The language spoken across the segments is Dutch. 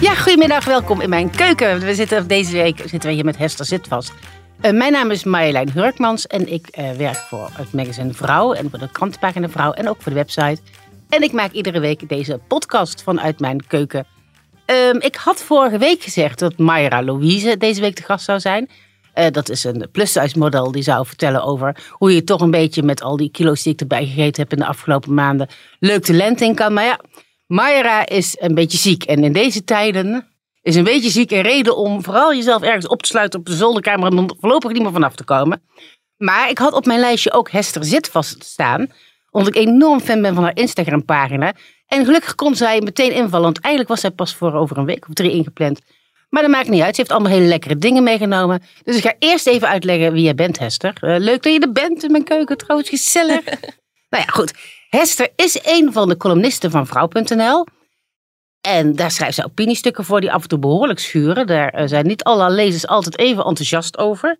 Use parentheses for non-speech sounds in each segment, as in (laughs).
Ja, goedemiddag, welkom in mijn keuken. We zitten deze week zitten we hier met Hester Zitvast. Uh, mijn naam is Marjolein Hurkmans en ik uh, werk voor het magazine Vrouw en voor de krantenpagina Vrouw en ook voor de website. En ik maak iedere week deze podcast vanuit mijn keuken. Um, ik had vorige week gezegd dat Mayra Louise deze week de gast zou zijn. Uh, dat is een plus-size model die zou vertellen over hoe je toch een beetje met al die kilo's die ik erbij gegeten heb in de afgelopen maanden leuk de in kan. Maar ja, Mayra is een beetje ziek. En in deze tijden is een beetje ziek een reden om vooral jezelf ergens op te sluiten op de zolderkamer en er voorlopig niet meer vanaf te komen. Maar ik had op mijn lijstje ook Hester Zit vast staan. Omdat ik enorm fan ben van haar Instagram pagina. En gelukkig kon zij meteen invallen. Want eigenlijk was zij pas voor over een week of drie ingepland. Maar dat maakt niet uit. Ze heeft allemaal hele lekkere dingen meegenomen. Dus ik ga eerst even uitleggen wie jij bent, Hester. Uh, leuk dat je er bent in mijn keuken, trouwens. Gezellig. (laughs) nou ja, goed. Hester is een van de columnisten van Vrouw.nl. En daar schrijft ze opiniestukken voor die af en toe behoorlijk schuren. Daar eh, zijn niet alle lezers altijd even enthousiast over.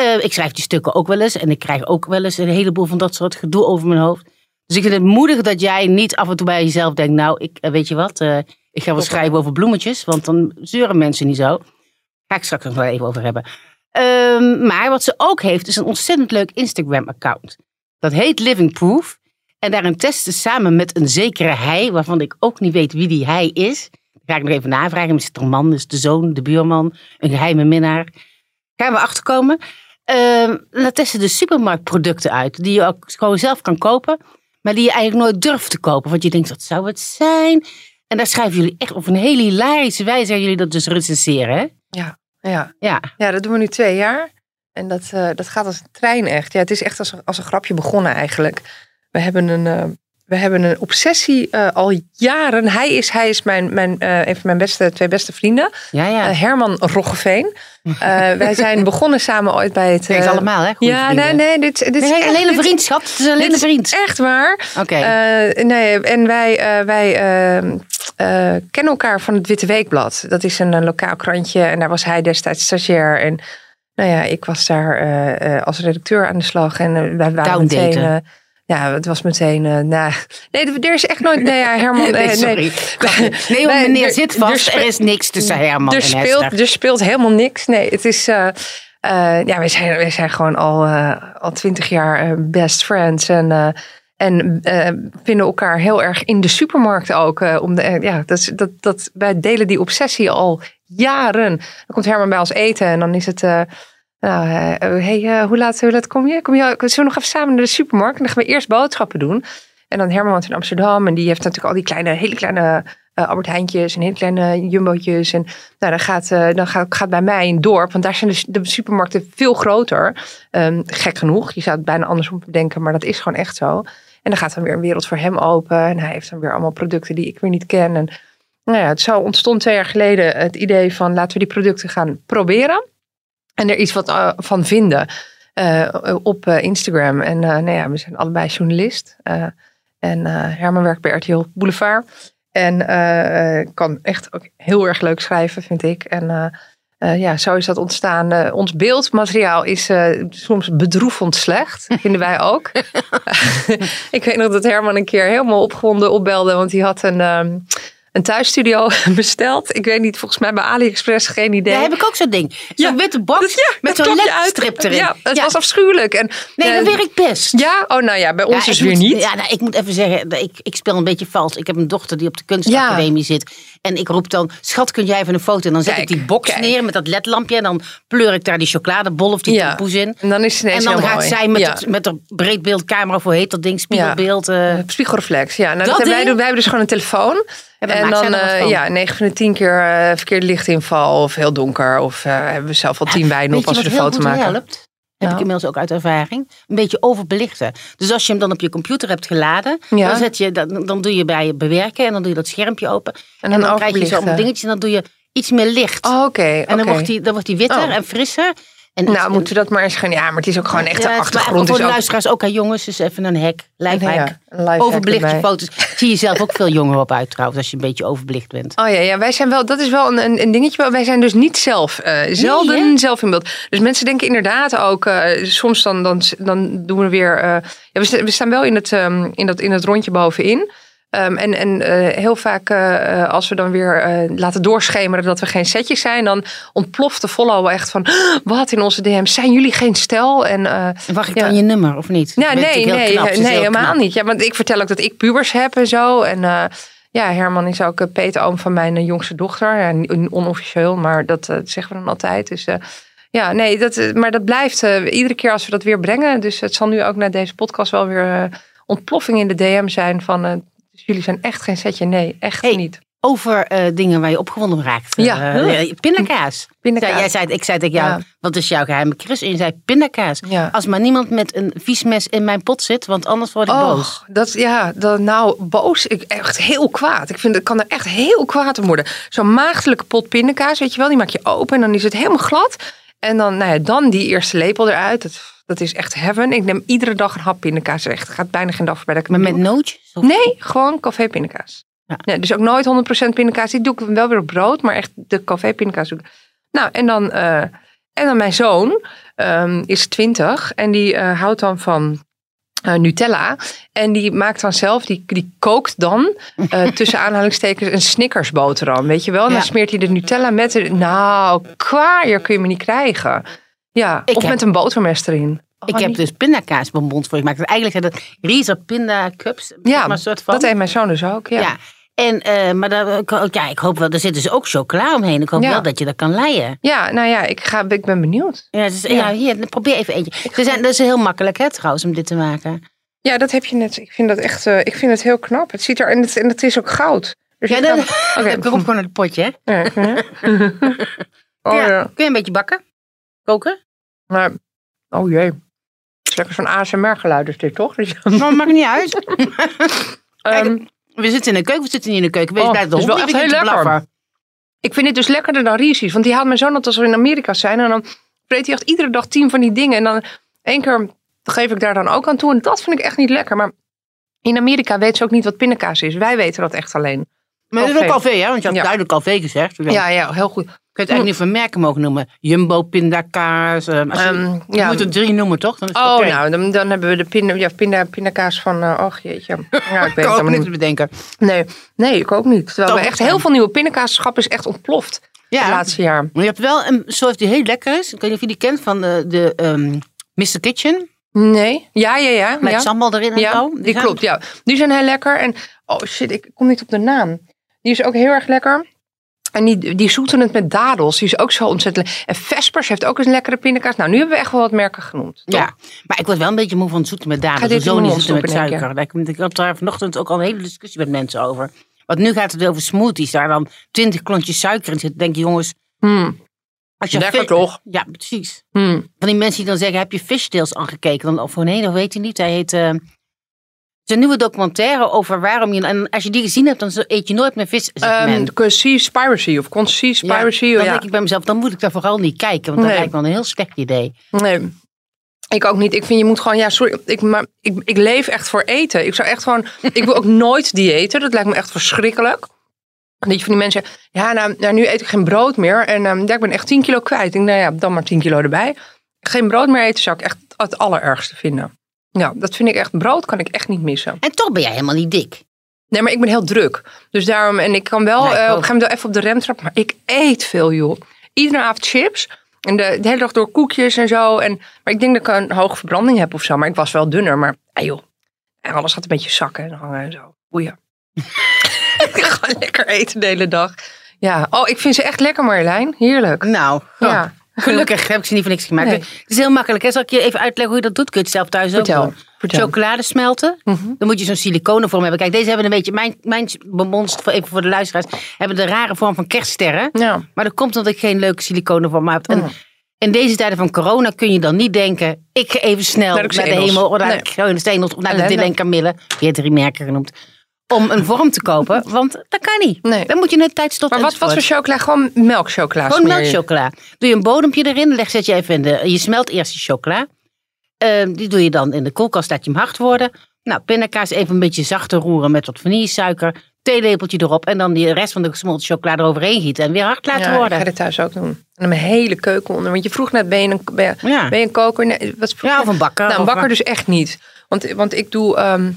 Uh, ik schrijf die stukken ook wel eens. En ik krijg ook wel eens een heleboel van dat soort gedoe over mijn hoofd. Dus ik vind het moedig dat jij niet af en toe bij jezelf denkt... nou, ik, weet je wat, uh, ik ga wel schrijven over bloemetjes. Want dan zeuren mensen niet zo. Ga ik straks nog wel even over hebben. Uh, maar wat ze ook heeft, is een ontzettend leuk Instagram-account. Dat heet Living Proof. En daarin testen samen met een zekere hij, waarvan ik ook niet weet wie die hij is. Ga ik nog even navragen. Is het een man, is de zoon, de buurman, een geheime minnaar? Gaan we achterkomen. Uh, dan testen de supermarktproducten uit, die je ook gewoon zelf kan kopen, maar die je eigenlijk nooit durft te kopen. Want je denkt, wat zou het zijn? En daar schrijven jullie echt op een hele hilarische wijze, jullie dat dus recenseren, hè? Ja, ja. ja. ja dat doen we nu twee jaar. En dat, uh, dat gaat als een trein echt. Ja, het is echt als een, als een grapje begonnen eigenlijk. We hebben een, uh, we hebben een obsessie uh, al jaren. Hij is, hij is mijn, mijn, uh, een van mijn beste, twee beste vrienden. Ja, ja. Herman Roggeveen. wij zijn begonnen samen ooit bij het... (laughs) Kijk, allemaal hè? Goeie ja, vrienden. nee, nee. Dit, dit nee, is echt, alleen een vriendschap. Het is alleen een vriend. echt waar. Oké. Okay. nee, en wij, wij kennen elkaar van het Witte Weekblad. Dat is een, een lokaal krantje. En daar was hij destijds stagiair. En nou ja, ik was daar als redacteur aan de slag. En wij waren meteen... Ja, het was meteen. Uh, nee, er is echt nooit. Nee, ja, Herman. (laughs) nee, sorry. Nee, nee meneer er, zit vast. Er, speelt, er, is niks tussen Herman er en speelt, Hester. Er speelt helemaal niks. Nee, het is. Uh, uh, ja, wij zijn, wij zijn gewoon al, al twintig jaar best friends. En, en vinden elkaar heel erg in de supermarkt ook. om de, ja, dat, dat, dat, wij delen die obsessie al jaren. Dan komt Herman bij ons eten en dan is het. Nou, hey, uh, hoe, laat, hoe laat kom je? Kom je? Zullen we nog even samen naar de supermarkt? En dan gaan we eerst boodschappen doen. En dan Herman in Amsterdam. En die heeft natuurlijk al die kleine, hele kleine uh, Albert Heijntjes en hele kleine Jumbo'tjes. En nou, dan, gaat, dan gaat, gaat bij mij een dorp. Want daar zijn de, supermarkten veel groter. Um, gek genoeg. Je zou het bijna andersom denken. Maar dat is gewoon echt zo. En dan gaat dan weer een wereld voor hem open. En hij heeft dan weer allemaal producten die ik weer niet ken. En nou ja, het zo ontstond twee jaar geleden het idee van laten we die producten gaan proberen. En er iets wat uh, van vinden uh, op uh, Instagram. En nou ja, we zijn allebei journalist. en Herman werkt bij RTL Boulevard. En kan echt ook heel erg leuk schrijven, vind ik. En ja, zo is dat ontstaan. ons beeldmateriaal is soms bedroevend slecht, (laughs) vinden wij ook. (laughs) ik weet nog dat Herman een keer helemaal opgewonden opbelde. Want hij had een... Um, een thuisstudio (laughs) besteld. Ik weet niet, volgens mij bij AliExpress, geen idee. Ja, heb ik ook zo'n ding. Zo'n Ja. witte box ja, met zo'n ledstrip erin. Ja, het Ja. was afschuwelijk. En, Nee, eh, dat werkt best. Ja, oh nou ja, bij ons Ja, ik weer moet- niet. Ja, nou, ik moet even zeggen, ik, ik speel een beetje vals. Ik heb een dochter die op de kunstacademie zit. En ik roep dan, schat, kun jij even een foto? En dan zet Kijk, ik die box kijk. neer met dat ledlampje. En dan pleur ik daar die chocoladebol of die Ja. in. En dan is het En dan gaat mooi. zij met, het, met de breedbeeldcamera, of hoe heet dat ding, spiegelbeeld. eh, Eh, Spiegelreflex, ja. Nou, Dat dat hebben wij, wij hebben dus gewoon een telefoon. En dan, eh, ja, 9 van de 10 keer eh, verkeerde lichtinval of heel donker. Of eh, hebben we zelf al 10 wijnen weet op als we de foto maken. helpt? Heb ik Nou. inmiddels ook uit ervaring. Een beetje overbelichten. Dus als je hem dan op je computer hebt geladen, Ja. dan, zet je, dan, dan doe je bij je bewerken en dan doe je dat schermpje open. En En dan dan, krijg je zo overbelichten. allemaal dingetjes en dan doe je iets meer licht. Oh, Oké, en dan wordt die, dan wordt die witter Oh. en frisser. En Nou, moeten we dat maar eens gaan. Ja, maar het is ook gewoon echt Ja, het is maar achtergrond. Voor is de ook, luisteraars ook, hè, jongens, dus even een hack, lijfhack. Ja, een lifehack Overbelicht je erbij. foto's. Zie je zelf ook veel jonger op uit trouwens, als je een beetje overbelicht bent. Oh ja, ja, wij zijn wel, dat is wel een, een, een dingetje. Wij zijn dus niet zelf, eh, zelden zelf in beeld. Dus mensen denken inderdaad ook, eh, soms dan, dan, dan doen we weer. eh, ja, we staan wel in het, ehm, in dat, in het rondje bovenin. Ehm, en en eh, heel vaak eh, als we dan weer eh, laten doorschemeren dat we geen setjes zijn, dan ontploft de follow echt van wat in onze DM's zijn jullie geen stel? En Wacht ik Ja. dan je nummer of niet? ja, nee, nee, knap, is nee, heel helemaal niet. Ja, want ik vertel ook dat ik pubers heb en zo. En ja, Herman is ook peetoom van mijn jongste dochter. Ja, onofficieel, maar dat zeggen we dan altijd. Dus ja, nee, dat, maar dat blijft iedere keer als we dat weer brengen. Dus het zal nu ook na deze podcast wel weer ontploffing in de DM zijn van... dus jullie zijn echt geen setje. Nee, echt Hey, niet. Over eh, dingen waar je opgewonden raakt. Ja. Eh, pindakaas. (laughs) Pindakaas. Ja, jij zei, ik zei tegen jou, Ja. wat is jouw geheime Chris? En je zei pindakaas. Ja. Als maar niemand met een vies mes in mijn pot zit, want anders word ik boos. Dat, ja, dat, nou, boos. Ik, echt heel kwaad. Ik vind, het kan er echt heel kwaad om worden. Zo'n maagdelijke pot pindakaas, weet je wel, die maak je open en dan is het helemaal glad. En dan, nou ja, dan die eerste lepel eruit. Dat, dat is echt heaven. Ik neem iedere dag een hap pindakaas. Echt, er gaat bijna geen dag voorbij dat ik Maar het met doe. nootjes? Of- Nee, gewoon café pindakaas. Ja. Nee, dus ook nooit 100% pindakaas. Die doe ik wel weer op brood, maar echt de café pindakaas doe ik. Nou, en dan, eh, en dan mijn zoon ehm, is 20 en die eh, houdt dan van eh, Nutella. En die maakt dan zelf, die, die kookt dan (laughs) tussen aanhalingstekens een Snickers boterham. Weet je wel? En dan Ja. smeert hij de Nutella met de. Nou, kwaaier kun je me niet krijgen. Ja, Ik of heb- met een botermest erin. Oh, ik heb niet- dus pindakaasbonbons voor je gemaakt. Eigenlijk zijn dat Rieser pinda cups. Ja, maar soort van. dat heeft mijn zoon dus ook. Ja. ja. En, eh, maar daar, ja, ik hoop wel, er zit dus ook chocola omheen. Ik hoop Ja. wel dat je dat kan leien. Ja, nou ja, ik, ga, ik ben benieuwd. Ja, dus, Ja. ja. hier, probeer even eentje. Ze zijn, dat is heel makkelijk hè, trouwens om dit te maken. Ja, dat heb je net. Ik vind dat echt, eh, ik vind het heel knap. Het ziet er, en het, en het is ook goud. Dus Ja, dan, kan- (laughs) ik gewoon naar het potje. Hè? Ja, ja. (laughs) (laughs) oh ja. ja. Kun je een beetje bakken? Koken? Maar, oh jee. Het is lekker zo'n ASMR-geluid is dit, toch? Dus, Nou, maakt niet uit. (laughs) ehm, We zitten in de keuken, we zitten niet in de keuken. Wees Oh, de het is wel echt heel lekker. blaffen. ik vind het dus lekkerder dan Reese's. Want die haalt mijn zoon altijd als we in Amerika zijn. En dan vreet hij echt iedere dag tien van die dingen. En dan één keer geef ik daar dan ook aan toe. En dat vind ik echt niet lekker. Maar in Amerika weten ze ook niet wat pindakaas is. Wij weten dat echt alleen. Maar het is ook Café. café, hè? Want je had Ja. duidelijk café gezegd. Dus Ja, ja, heel goed. Ik weet eigenlijk niet of we merken mogen noemen. Jumbo, pindakaas. eh, als je, Ehm, je ja. moet er drie noemen, toch? Dan is het Oh, nou, dan, dan hebben we de pinda, ja, pinda, pindakaas van... eh och, jeetje. Ja, ik weet kan het (laughs) ook niet. bedenken. Nee, nee, ik ook niet. Terwijl we echt heel veel nieuwe pindakaasschap is echt ontploft. Het Ja, laatste jaar. maar je hebt wel een soort die heel lekker is. Ik weet niet of je die kent van de, de ehm, Mr. Kitchen. Nee, ja, ja, ja. Met ja. sambal erin en Ja, zo. die zijn- klopt, ja. Die zijn heel lekker. En, oh shit, ik kom niet op de naam. Die is ook heel erg lekker. En die, die zoeten het met dadels. Die is ook zo ontzettend lekker. En Vespers heeft ook eens een lekkere pindakaas. Nou, nu hebben we echt wel wat merken genoemd. toch? Ja, maar ik word wel een beetje moe van het zoeten met Ga dadels. dit Zo je niet zoeten met suiker. Daar- Ik had daar vanochtend ook al een hele discussie met mensen over. Want nu gaat het over smoothies. Daar dan twintig klontjes suiker in zitten. denk je, jongens... Hmm, Als je lekker toch? Ja, precies. Hmm. Van die mensen die dan zeggen, heb je Fishtails aangekeken? Dan, of nee, dat weet hij niet. Hij heet... eh, is een nieuwe documentaire over waarom je... En als je die gezien hebt, dan eet je nooit meer vis. Um, Conspiracy of Conspiracy. ja, Ja, dan ja. denk ik bij mezelf, dan moet ik daar vooral niet kijken. Want dat Nee. lijkt me een heel slecht idee. Nee. Ik ook niet. Ik vind je moet gewoon, ja, sorry. Ik, maar ik, ik leef echt voor eten. Ik zou echt gewoon, (laughs) ik wil ook nooit diëten. Dat lijkt me echt verschrikkelijk. Dat je van die mensen, ja, nou, nou, nu eet ik geen brood meer. En ehm, ja, ik ben echt 10 kilo kwijt. Ik denk, nou ja, dan maar 10 kilo erbij. Geen brood meer eten zou ik echt het allerergste vinden. Ja, dat vind ik echt, brood kan ik echt niet missen. En toch ben jij helemaal niet dik. Nee, maar ik ben heel druk. Dus daarom, en ik kan wel Ja, ik eh, op een gegeven moment even op de rem trappen. Maar ik eet veel, joh. Iedere avond chips. En de, de hele dag door koekjes en zo. En, maar ik denk dat ik een hoge verbranding heb of zo. Maar ik was wel dunner. Maar eh, joh, en alles gaat een beetje zakken en hangen en zo. Boeien. (laughs) Gewoon lekker eten de hele dag. Ja, oh, ik vind ze echt lekker Marjolein. Heerlijk. Nou, Ja. Gelukkig heb ik ze niet voor niks gemaakt. Nee. Het is heel makkelijk. Hè? Zal ik je even uitleggen hoe je dat doet? Kun je het zelf thuis Vertel, ook doen. vertel. Chocolade smelten. Mhm. Dan moet je zo'n siliconenvorm hebben. Kijk, deze hebben een beetje... Mijn, mijn bonbons, even voor de luisteraars, hebben de rare vorm van kerststerren. Ja. Maar dat komt omdat ik geen leuke siliconenvorm heb. En Mm. In deze tijden van corona kun je dan niet denken... ik ga even snel Naar de de, hemel... of naar Nee. de Steenos of naar de en Camille. Je hebt drie merken genoemd. Om een vorm te kopen, want dat kan niet. Nee. Dan moet je een tijdstop Maar wat, wat voor chocola? Gewoon melkchocola. Gewoon je. melkchocola. Doe je een bodempje erin, leg, zet je even in de... Je smelt eerst die chocola. Ehm, die doe je dan in de koelkast, laat je hem hard worden. Nou, pindakaas even een beetje zachter roeren met wat vanillesuiker. Theelepeltje erop en dan die rest van de gesmolten chocola eroverheen gieten. En weer hard laten Ja, ik worden. ga dit thuis ook doen. En dan mijn hele keuken onder. Want je vroeg net, ben je een, ben je, Ja. ben je een koker? Nee, wat Ja, je? of een bakker. Nou, een of- bakker dus echt niet. Want, want ik doe... ehm,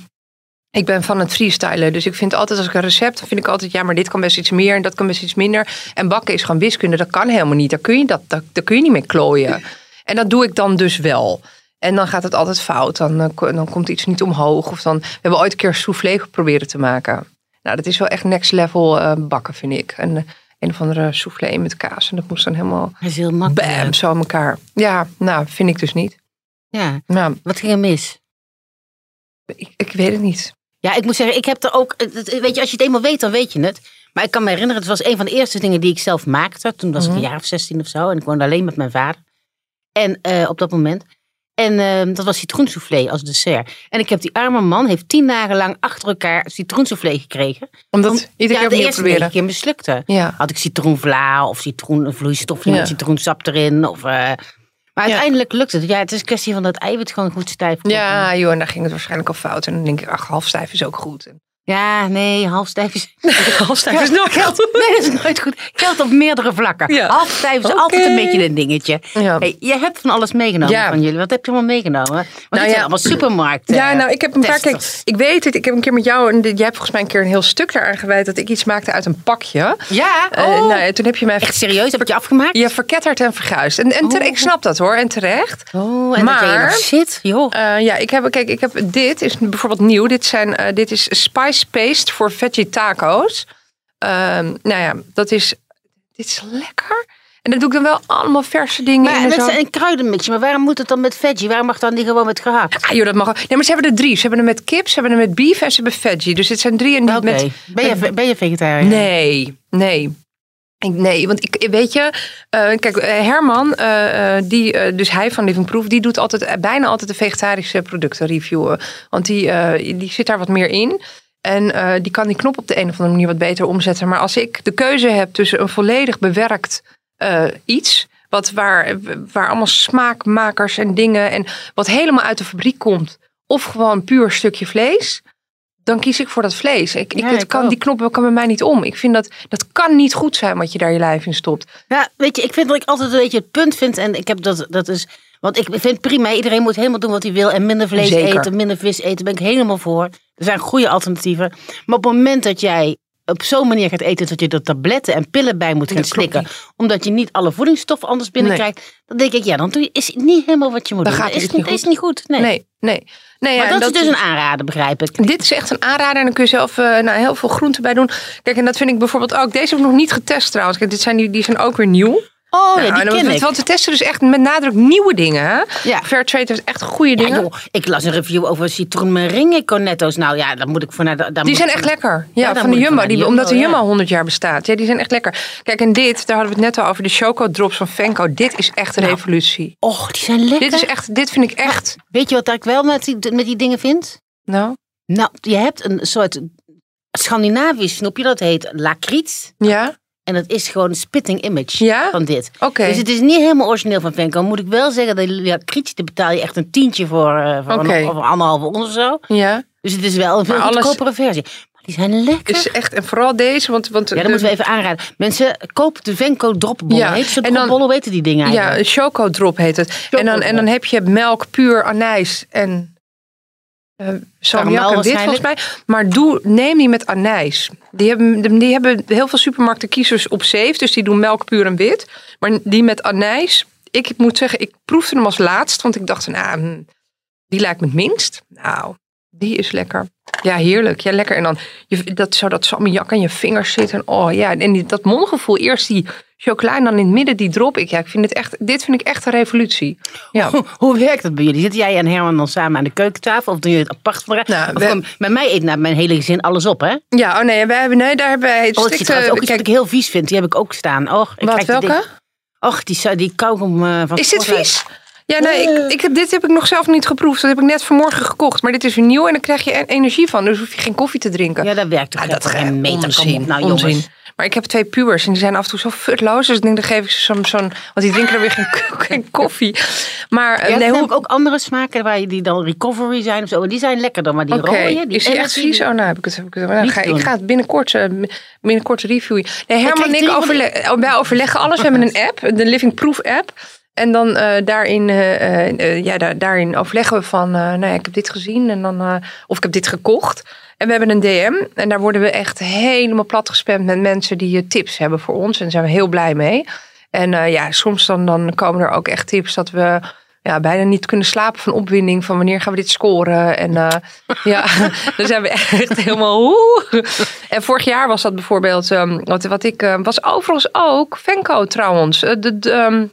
ik ben van het freestylen. Dus ik vind altijd als ik een recept... dan vind ik altijd... ja, maar dit kan best iets meer en dat kan best iets minder. En bakken is gewoon wiskunde. Dat kan helemaal niet. Daar kun je, dat, daar, daar kun je niet mee klooien. En dat doe ik dan dus wel. En dan gaat het altijd fout. Dan, eh, dan komt iets niet omhoog. Of dan, we hebben ooit een keer soufflé geprobeerd te maken. Nou, dat is wel echt next level eh, bakken, vind ik. En eh, een of andere soufflé met kaas. En dat moest dan helemaal Dat is heel makkelijk. bam, zo aan elkaar. Ja, nou, vind ik dus niet. Ja, Nou, wat ging er mis? ik, ik weet het niet. Ja, ik moet zeggen, ik heb er ook... Weet je, als je het eenmaal weet, dan weet je het. Maar ik kan me herinneren, het was een van de eerste dingen die ik zelf maakte. Toen was ik Mhm. een jaar of 16 of zo. En ik woonde alleen met mijn vader. En eh, op dat moment. En eh, dat was citroensoufflé als dessert. En ik heb die arme man, heeft tien dagen lang achter elkaar citroensoufflé gekregen. Omdat Om- iedere ja, keer de eerste proberen. keer mislukte. Ja. Had ik citroenvla of citroenvloeistofje Ja. met citroensap erin. Of, eh, maar uiteindelijk lukt het. Ja, het is een kwestie van dat eiwit gewoon goed stijf ja, joh, en daar ging het waarschijnlijk al fout. En dan denk ik, ach, halfstijf is ook goed. Ja, nee, halfstijf is... (laughs) halfstijf is nooit Geld, nee, dat is nooit goed. Geldt op meerdere vlakken. Ja. Halfstijf is altijd een beetje een dingetje. Ja. Hey, je hebt van alles meegenomen Ja. van jullie. Wat heb je allemaal meegenomen? Want dit ja. zijn allemaal supermarkten. Ja, nou, ik heb een paar keer. Ik weet het, ik heb een keer met jou. En jij hebt volgens mij een keer een heel stuk eraan gewijd dat ik iets maakte uit een pakje. Ja, Eh, oh. nou, en toen heb je mij echt serieus? Heb ik je afgemaakt? ja, verketterd en verguisd. En, en tere- Oh. ik snap dat hoor, en terecht. Oh, en Maar- dat je nog zit, joh. Eh, ja, ik heb, kijk, ik heb dit is bijvoorbeeld nieuw. Dit, zijn, eh, dit is spice paste voor veggie taco's. Ehm, nou ja, dat is, dit is lekker. En dan doe ik dan wel allemaal verse dingen in. maar zo. is een kruidenmixje. Maar waarom moet het dan met veggie? Waarom mag dan niet gewoon met gehakt? Ah, joh, dat mag ook. Nee, maar ze hebben er drie. Ze hebben er met kip, ze hebben er met beef en ze hebben veggie. Dus het zijn drie en niet met... Ben, je, met- ben je vegetariër? Nee, nee. Nee, want ik weet je, eh, kijk, eh, Herman, eh, die, dus hij van Living Proof, die doet altijd bijna altijd de vegetarische producten reviewen. Want die, die zit daar wat meer in. En eh, die kan die knop op de een of andere manier wat beter omzetten. Maar als ik de keuze heb tussen een volledig bewerkt eh, iets. Wat waar, waar allemaal smaakmakers en dingen. En wat helemaal uit de fabriek komt. Of gewoon puur stukje vlees. Dan kies ik voor dat vlees. Ik, ik, Ja, het kan, ook. die knop kan bij mij niet om. Ik vind dat dat kan niet goed zijn wat je daar je lijf in stopt. Ja, weet je, ik vind dat ik altijd een beetje het punt vind. En ik heb dat, dat is. Want ik vind prima, iedereen moet helemaal doen wat hij wil. En minder vlees Zeker. eten, minder vis eten. ben ik helemaal voor. Er zijn goede alternatieven. Maar op het moment dat jij op zo'n manier gaat eten dat je er tabletten en pillen bij moet gaan Dat slikken. Omdat je niet alle voedingsstoffen anders binnenkrijgt. Dan denk ik, ja, dan doe je, is het niet helemaal wat je moet Dan doen. gaat is, iets niet, is niet goed. Nee. Nee, nee. nee ja, maar en dat, is dus een aanrader, begrijp ik. Dit is echt een aanrader en dan kun je zelf eh, nou, heel veel groenten bij doen. Kijk, en dat vind ik bijvoorbeeld ook. Deze heb ik nog niet getest trouwens. Kijk, dit zijn, die, die zijn ook weer nieuw. Oh, Nou, ja, die en ken want, ik. want we testen dus echt met nadruk nieuwe dingen. Hè? Ja. Fairtrade heeft echt goede Ja, dingen. joh, ik las een review over citroen meringue cornetto's. Nou ja, dan moet ik voor naar de. daar Die moet zijn echt lekker. Ja, van de Jumbo. van Die, omdat de Jumbo, Jumbo ja. 100 jaar bestaat. Ja, die zijn echt lekker. Kijk, en dit, daar hadden we het net al over. De Choco Drops van Venco. Dit is echt een Nou, revolutie. Och, die zijn lekker. Dit, is echt, dit vind ik echt... Weet je wat ik wel met die, met die dingen vind? Nou, Nou, je hebt een soort Scandinavisch snoepje, dat heet lakriet. ja? En dat is gewoon een spitting image Ja? van dit. Oké. Dus het is niet helemaal origineel van Venco. Moet ik wel zeggen, dat lakrietje, daar betaal je echt een tientje voor, eh, voor, een, voor anderhalve of zo. Ja. Dus het is wel een veel goedkopere versie. Maar die zijn lekker. Is echt, en vooral deze, want... want ja, dat de- moeten we even aanraden. Mensen, koop de Venco dropbollen. Ja, Heet ze dropbollen? Weten die dingen Ja, eigenlijk? een chocodrop heet het. En dan, en dan heb je melk, puur anijs en eh salmiak en wit volgens mij. Maar doe, neem die met anijs. Die hebben, die hebben heel veel supermarkten kiezers op safe. Dus die doen melk, puur en wit. Maar die met anijs. Ik moet zeggen, ik proefde hem als laatst. Want ik dacht, nou, die lijkt me het minst. Nou, die is lekker. Ja, heerlijk. Ja, lekker. En dan je, dat, zo dat salmiak aan je vingers zit. En oh ja, en die, dat mondgevoel. Eerst die chocola en dan in het midden die drop. Ik, ja, ik vind het echt, dit vind ik echt een revolutie. Ja. Hoe, hoe werkt dat bij jullie? Zitten jij en Herman dan samen aan de keukentafel? Of doen jullie het apart van elkaar? Nou, we- bij mij eet nou mijn hele gezin alles op, hè? Ja, oh nee, wij hebben, nee daar hebben wij het Oh, ook iets kijk, wat ik heel vies vind. Die heb ik ook staan. Oh, ik wat, welke? Och, die, die kauwgom eh, van Is dit vies? Ja, nee, ik, ik heb, dit heb ik nog zelf niet geproefd. Dat heb ik net vanmorgen gekocht. Maar dit is weer nieuw en dan krijg je energie van. Dus hoef je geen koffie te drinken. Ja, dat werkt toch Ah, echt geen meter. Onzin, op nou, onzin. jongens. Maar ik heb twee pubers en die zijn af en toe zo futloos. Dus ik denk, dan geef ik ze zo'n... zo'n want die drinken er weer geen, (laughs) geen koffie. Maar Je eh, nee, hoe... ook andere smaken waar je die dan recovery zijn of zo. Die zijn lekker dan, maar die Oké, rode, die is die echt vies? Oh, nou heb ik het. Heb ik het nou, ga, ik ga het binnenkort, eh, binnenkort reviewen. Nee, Herman en ik overle oh, wij overleggen alles. We hebben een app, de Living Proof app. En dan eh, daarin, ja, daar, daarin overleggen we van, nou ja, ik heb dit gezien en dan, of ik heb dit gekocht. En we hebben een DM en daar worden we echt helemaal plat gespamd met mensen die eh, tips hebben voor ons. En daar zijn we heel blij mee. En eh, ja, soms dan, dan komen er ook echt tips dat we ja, bijna niet kunnen slapen van opwinding. Van wanneer gaan we dit scoren? En eh, (laughs) ja, (laughs) dan zijn we echt helemaal hoe. En vorig jaar was dat bijvoorbeeld, ehm, wat, wat ik, eh, was overigens ook, Venco trouwens, de, de, ehm,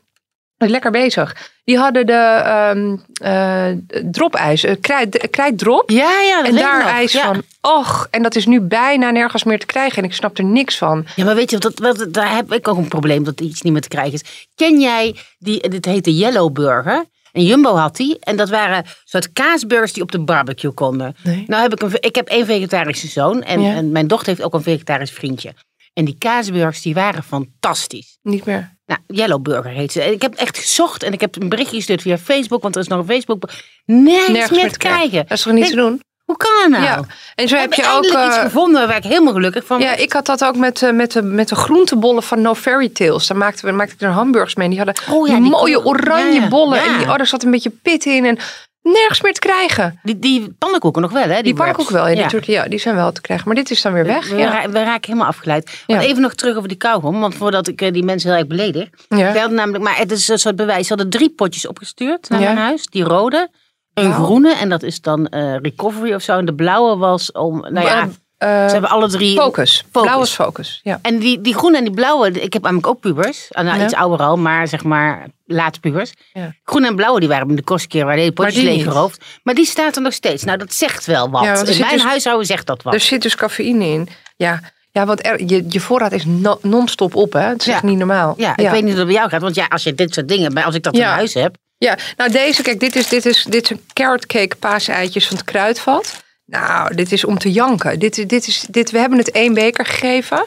lekker bezig. Die hadden de ehm eh, dropijs, eh, krijt, krijtdrop. Ja, ja, dat En daar nog. ijs ja. van, och, en dat is nu bijna nergens meer te krijgen. En ik snap er niks van. Ja, maar weet je, dat, dat, daar heb ik ook een probleem dat iets niet meer te krijgen is. Ken jij, die, dit heette Yellow Burger. En Jumbo had die. En dat waren soort kaasburgers die op de barbecue konden. Nee. Nou heb ik een, ik heb één vegetarische zoon. En, Ja. en mijn dochter heeft ook een vegetarisch vriendje. En die kaasburgers die waren fantastisch. Niet meer. Nou, Yellow Burger heet ze. Ik heb echt gezocht en ik heb een berichtje gestuurd via Facebook, want er is nog een Facebook. Nergens, meer te krijgen. Dat is toch niet Nee, te doen? Hoe kan dat nou? Ja. En zo heb je ook... eindelijk iets eh, gevonden waar ik helemaal gelukkig van Ja, ik had dat ook met, eh, met, de, met de groentebollen van No Fairy Tales. Daar maakten we maakte ik er hamburgers mee. En die hadden Oh ja, die die mooie oranje ja, bollen. ja. En die, oh, daar zat een beetje pit in. En nergens meer te krijgen. Die, die pannenkoeken nog wel, hè? Die, Die ook wel. Ja, Ja. natuurlijk, ja, die zijn wel te krijgen. Maar dit is dan weer weg. We, Ja. ra- we raken helemaal afgeleid. Ja. Even nog terug over die kauwgom. Want voordat ik eh, die mensen heel erg beledig. Ja. Hadden namelijk, maar het is een soort bewijs. Ze hadden drie potjes opgestuurd naar Ja. mijn huis. Die rode, een groene. En dat is dan eh, recovery of zo. En de blauwe was om, nou ja, Eh, ze hebben alle drie... focus. Focus. Blauw is focus. Ja. En die, die groene en die blauwe, ik heb namelijk ook pubers. Nou, Ja. iets ouder al, maar zeg maar laat pubers. Ja. Groene en blauwe, die waren de kost keer waar de hele potjes leeggeroofd. Maar die staat er nog steeds. Nou, dat zegt wel wat. Ja, In mijn dus- huishouden zegt dat wat. Er zit dus cafeïne in. Ja, ja want er, je, je voorraad is no- non-stop op. Hè? Het is echt niet normaal. Ja, ik weet niet hoe dat bij jou gaat. Want ja, als je dit soort dingen, maar als ik dat in huis heb. Ja, nou deze, kijk, dit is, dit is, dit is een carrot cake paaseitjes van het kruidvat. Nou, dit is om te janken. Dit, dit is, dit, we hebben het één beker gegeven.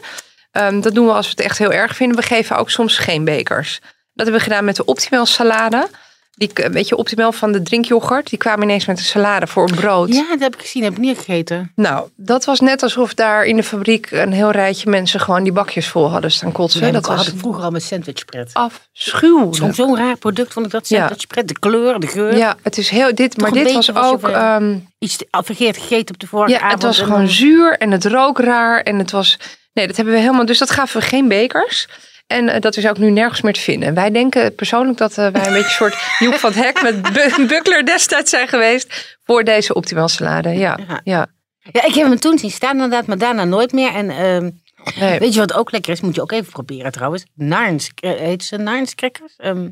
Ehm, dat doen we als we het echt heel erg vinden. We geven ook soms geen bekers. Dat hebben we gedaan met de Optimal salade. Die, weet je, Optimal van de drinkyoghurt. Die kwamen ineens met een salade voor een brood. Ja, dat heb ik gezien, heb ik niet gegeten. Nou, dat was net alsof daar in de fabriek een heel rijtje mensen gewoon die bakjes vol hadden staan kotsen. Nee, dat dat had was ik vroeger al met sandwichpret. afschuwelijk. Zo'n raar product vond ik dat Ja. sandwichpret. De kleur, de geur. Ja, het is heel dit, maar een dit beetje was was ook. ehm, Iets verkeerd gegeten op de vorige Ja, avond. het was gewoon zuur en het rook raar. En het was. Nee, dat hebben we helemaal. Dus dat gaven we geen bekers. En eh, dat is ook nu nergens meer te vinden. Wij denken persoonlijk dat eh, wij een beetje een soort Joep van het Hek met Bu- (laughs) Buckler destijds zijn geweest. Voor deze optimaal salade. Ja, Ja. ja. Ja, ik heb hem toen zien staan inderdaad, maar daarna nooit meer. En ehm, Nee. weet je wat ook lekker is? Moet je ook even proberen trouwens. Narns, eh, heet ze Narnskrekkers? Ehm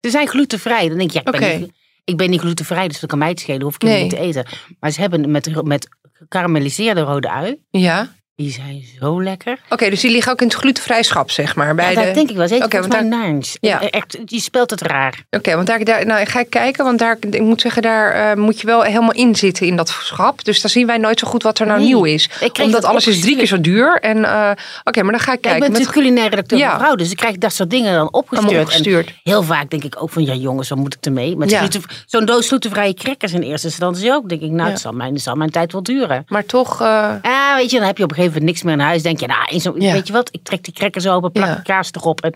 ze zijn glutenvrij. Dan denk je, ja, ik, ben niet, ik ben niet glutenvrij, dus dat kan mij het schelen. Hoef ik Nee. niet te eten. Maar ze hebben met, met gekarameliseerde rode ui. Ja. Die zijn zo lekker. Oké, dus die liggen ook in het glutenvrij schap, zeg maar. Bij Ja, de... dat denk ik wel. Zeker mij want Narns. Ja. Echt, je speelt het raar. Oké, want daar, daar nou, ga ik kijken, want daar, ik moet zeggen, daar eh, moet je wel helemaal in zitten in dat schap. Dus dan zien wij nooit zo goed wat er nou Nee. nieuw is. Omdat dat alles is drie keer zo duur. En eh, oké, maar dan ga ik Ja, ik kijken. ben met natuurlijk culinair redacteur Ja. Vrouw, dus ik krijg dat soort dingen dan opgestuurd. En heel vaak denk ik ook van, ja jongens, wat moet ik ermee? Met Ja. Zo'n doos glutenvrije crackers in eerste instantie ook. denk ik, nou, het zal mijn, het zal mijn tijd wel duren. Maar toch, eh, Ah, weet je, dan heb je op een gegeven moment niks meer in huis. Denk je, nou, in zo'n- Ja. weet je wat, ik trek die crackers open, plak Ja. de kaas erop. En,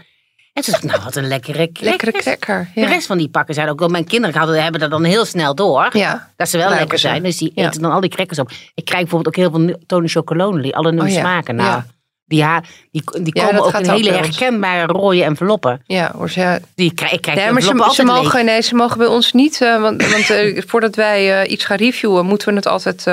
en dacht ik, nou, wat een lekkere crackers. lekkere cracker. De Ja. rest van die pakken zijn ook wel, mijn kinderen hadden, hebben dat dan heel snel door. ja. Dat ze wel lekker ze. zijn. Dus die eten dan al die crackers op. Ik krijg bijvoorbeeld ook heel veel Tony Chocolonely, alle nieuwe Oh ja. smaken. Nou, die, die, die komen ook in hele herkenbare rode enveloppen. Ja, hoor, ze, Die krijg, ik krijg nee, die maar ze, ze, leeg. mogen, nee, ze mogen bij ons niet. eh, want want eh, voordat wij eh, iets gaan reviewen, moeten we het altijd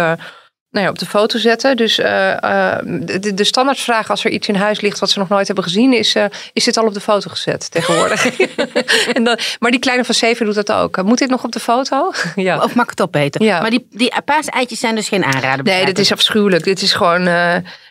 nou ja, op de foto zetten. Dus eh, eh, de, de standaardvraag als er iets in huis ligt wat ze nog nooit hebben gezien, is: eh, is dit al op de foto gezet tegenwoordig? (laughs) (laughs) en dan, maar die kleine van zeven doet dat ook. Moet dit nog op de foto? (laughs) ja. Of mag ik het opeten? Ja. Maar die, die paaseitjes zijn dus geen aanrader. Nee, ik. is afschuwelijk. Dit is gewoon.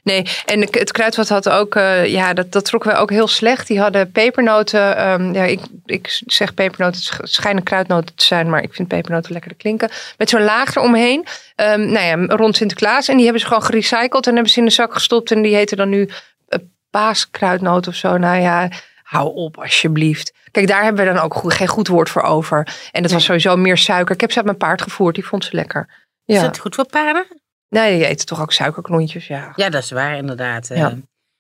Eh, nee, en het kruidvat had ook. eh, ja, dat, dat trokken wij ook heel slecht. Die hadden pepernoten. ehm, ja, ik, ik zeg pepernoten. Het sch- schijnen kruidnoten te zijn, maar ik vind pepernoten lekkerder klinken. Met zo'n laag eromheen. Ehm nou ja, rond Sinterklaas. En die hebben ze gewoon gerecycled en hebben ze in de zak gestopt. En die heten dan nu uh, paaskruidnoot of zo. Nou ja, hou op alsjeblieft. Kijk, daar hebben we dan ook goed- geen goed woord voor over. En dat was sowieso meer suiker. Ik heb ze uit mijn paard gevoerd. Die vond ze lekker. Is dat goed voor paarden? Nee, je eet toch ook suikerklontjes, ja. Ja, dat is waar, inderdaad. Ja. Ja.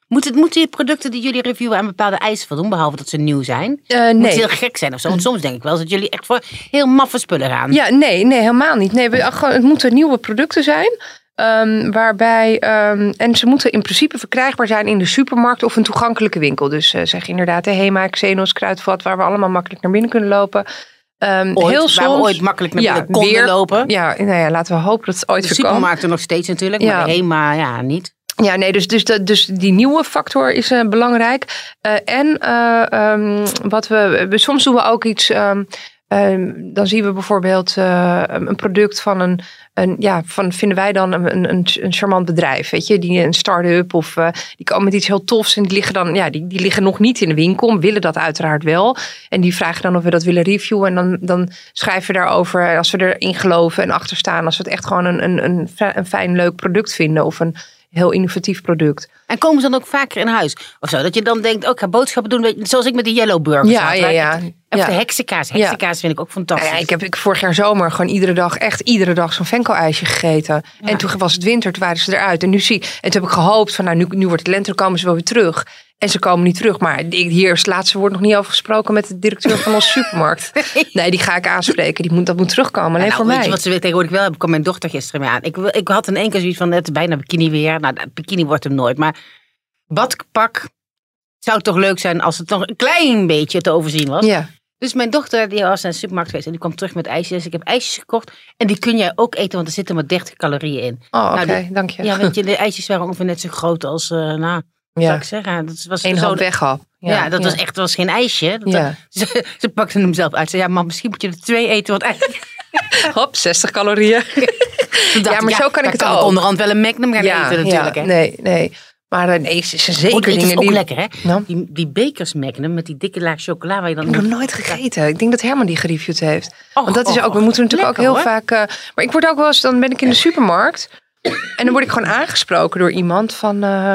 Moeten, moeten die producten die jullie reviewen aan bepaalde eisen voldoen, behalve dat ze nieuw zijn? Eh, Moet nee. heel gek zijn of zo? Want soms denk ik wel dat jullie echt voor heel maffe spullen gaan. Ja, nee, nee, helemaal niet. Nee, we, het moeten nieuwe producten zijn. ehm, waarbij, ehm, en ze moeten in principe verkrijgbaar zijn in de supermarkt of een toegankelijke winkel. Dus eh, zeg inderdaad de Hema, Xenos, Kruidvat, waar we allemaal makkelijk naar binnen kunnen lopen. Ehm, Ooit, heel waar soms, we ooit makkelijk naar Ja, konden weer. lopen. Ja, nou ja, laten we hopen dat het ooit De kan. supermarkten nog steeds natuurlijk, Ja. maar de HEMA ja, niet. Ja, nee, dus, dus, dat, dus die nieuwe factor is eh, belangrijk. Eh, en eh, ehm, wat we, we- soms doen we ook iets. ehm, ehm, dan zien we bijvoorbeeld eh, een product van een, een, ja, van vinden wij dan een, een, een, charmant bedrijf, weet je, die een start-up of eh, die komen met iets heel tofs en die liggen dan, ja, die, die liggen nog niet in de winkel, willen dat uiteraard wel. En die vragen dan of we dat willen reviewen en dan, dan schrijven we daarover als we erin geloven en achter staan, als we het echt gewoon een, een, een, een fijn, leuk product vinden of een heel innovatief product. En komen ze dan ook vaker in huis? Of zo, dat je dan denkt, ook ik ga boodschappen doen, zoals ik met die yellow burgers Ja, had, ja, ik- ja. Of Ja. de heksenkaas. Heksenkaas vind ik ook fantastisch. Ja, ik heb ik vorig jaar zomer gewoon iedere dag, echt iedere dag zo'n venko-ijsje gegeten. En toen was het winter, toen waren ze eruit. En nu zie En toen heb ik gehoopt van, nou, nu, nu wordt het lente, dan komen ze wel weer terug. En ze komen niet terug. Maar hier is het laatste woord nog niet over gesproken met de directeur van onze (laughs) supermarkt. Nee, die ga ik aanspreken. Die moet, dat moet terugkomen. Alleen nou, voor weet mij. je wat ze tegenwoordig wel hebben? kwam mijn dochter gisteren mee aan. Ik, ik had in één keer zoiets van, het is bijna bikini weer. Nou, bikini wordt hem nooit. Maar badpak zou het toch leuk zijn als het nog een klein beetje te overzien was. Ja. Dus mijn dochter die was naar de supermarkt geweest en die kwam terug met ijsjes. Ik heb ijsjes gekocht en die kun jij ook eten, want er zitten maar 30 calorieën in. Oh, oké. Nou, dank je. Ja, weet (laughs) je, de ijsjes waren ongeveer net zo groot als, eh nou, Ja. zou ik zeggen. Dat was Eén hand weghap. Ja, dat was echt dat was geen ijsje. Dat, Ja. (laughs) ze, ze pakte hem zelf uit. Ze zei, ja, mam, misschien moet je er twee eten. Want eigenlijk (laughs) Hop, 60 calorieën. Ja, maar zo kan ik het ook. onderhand wel een Magnum gaan ja, eten natuurlijk. ja, hè. nee, nee. Maar nee, ze ze zeker Oh, is ook die... lekker, hè? Nou, Die, die bekers Magnum met die dikke laag chocola waar je dan... ik heb nog nooit gegeten. Ik denk dat Herman die gereviewd heeft. Och, Want dat is och, ook, we och. moeten natuurlijk Lekker, ook heel hoor. vaak. eh, maar ik word ook wel eens, dan ben ik in de supermarkt. En dan word ik gewoon aangesproken door iemand van. eh,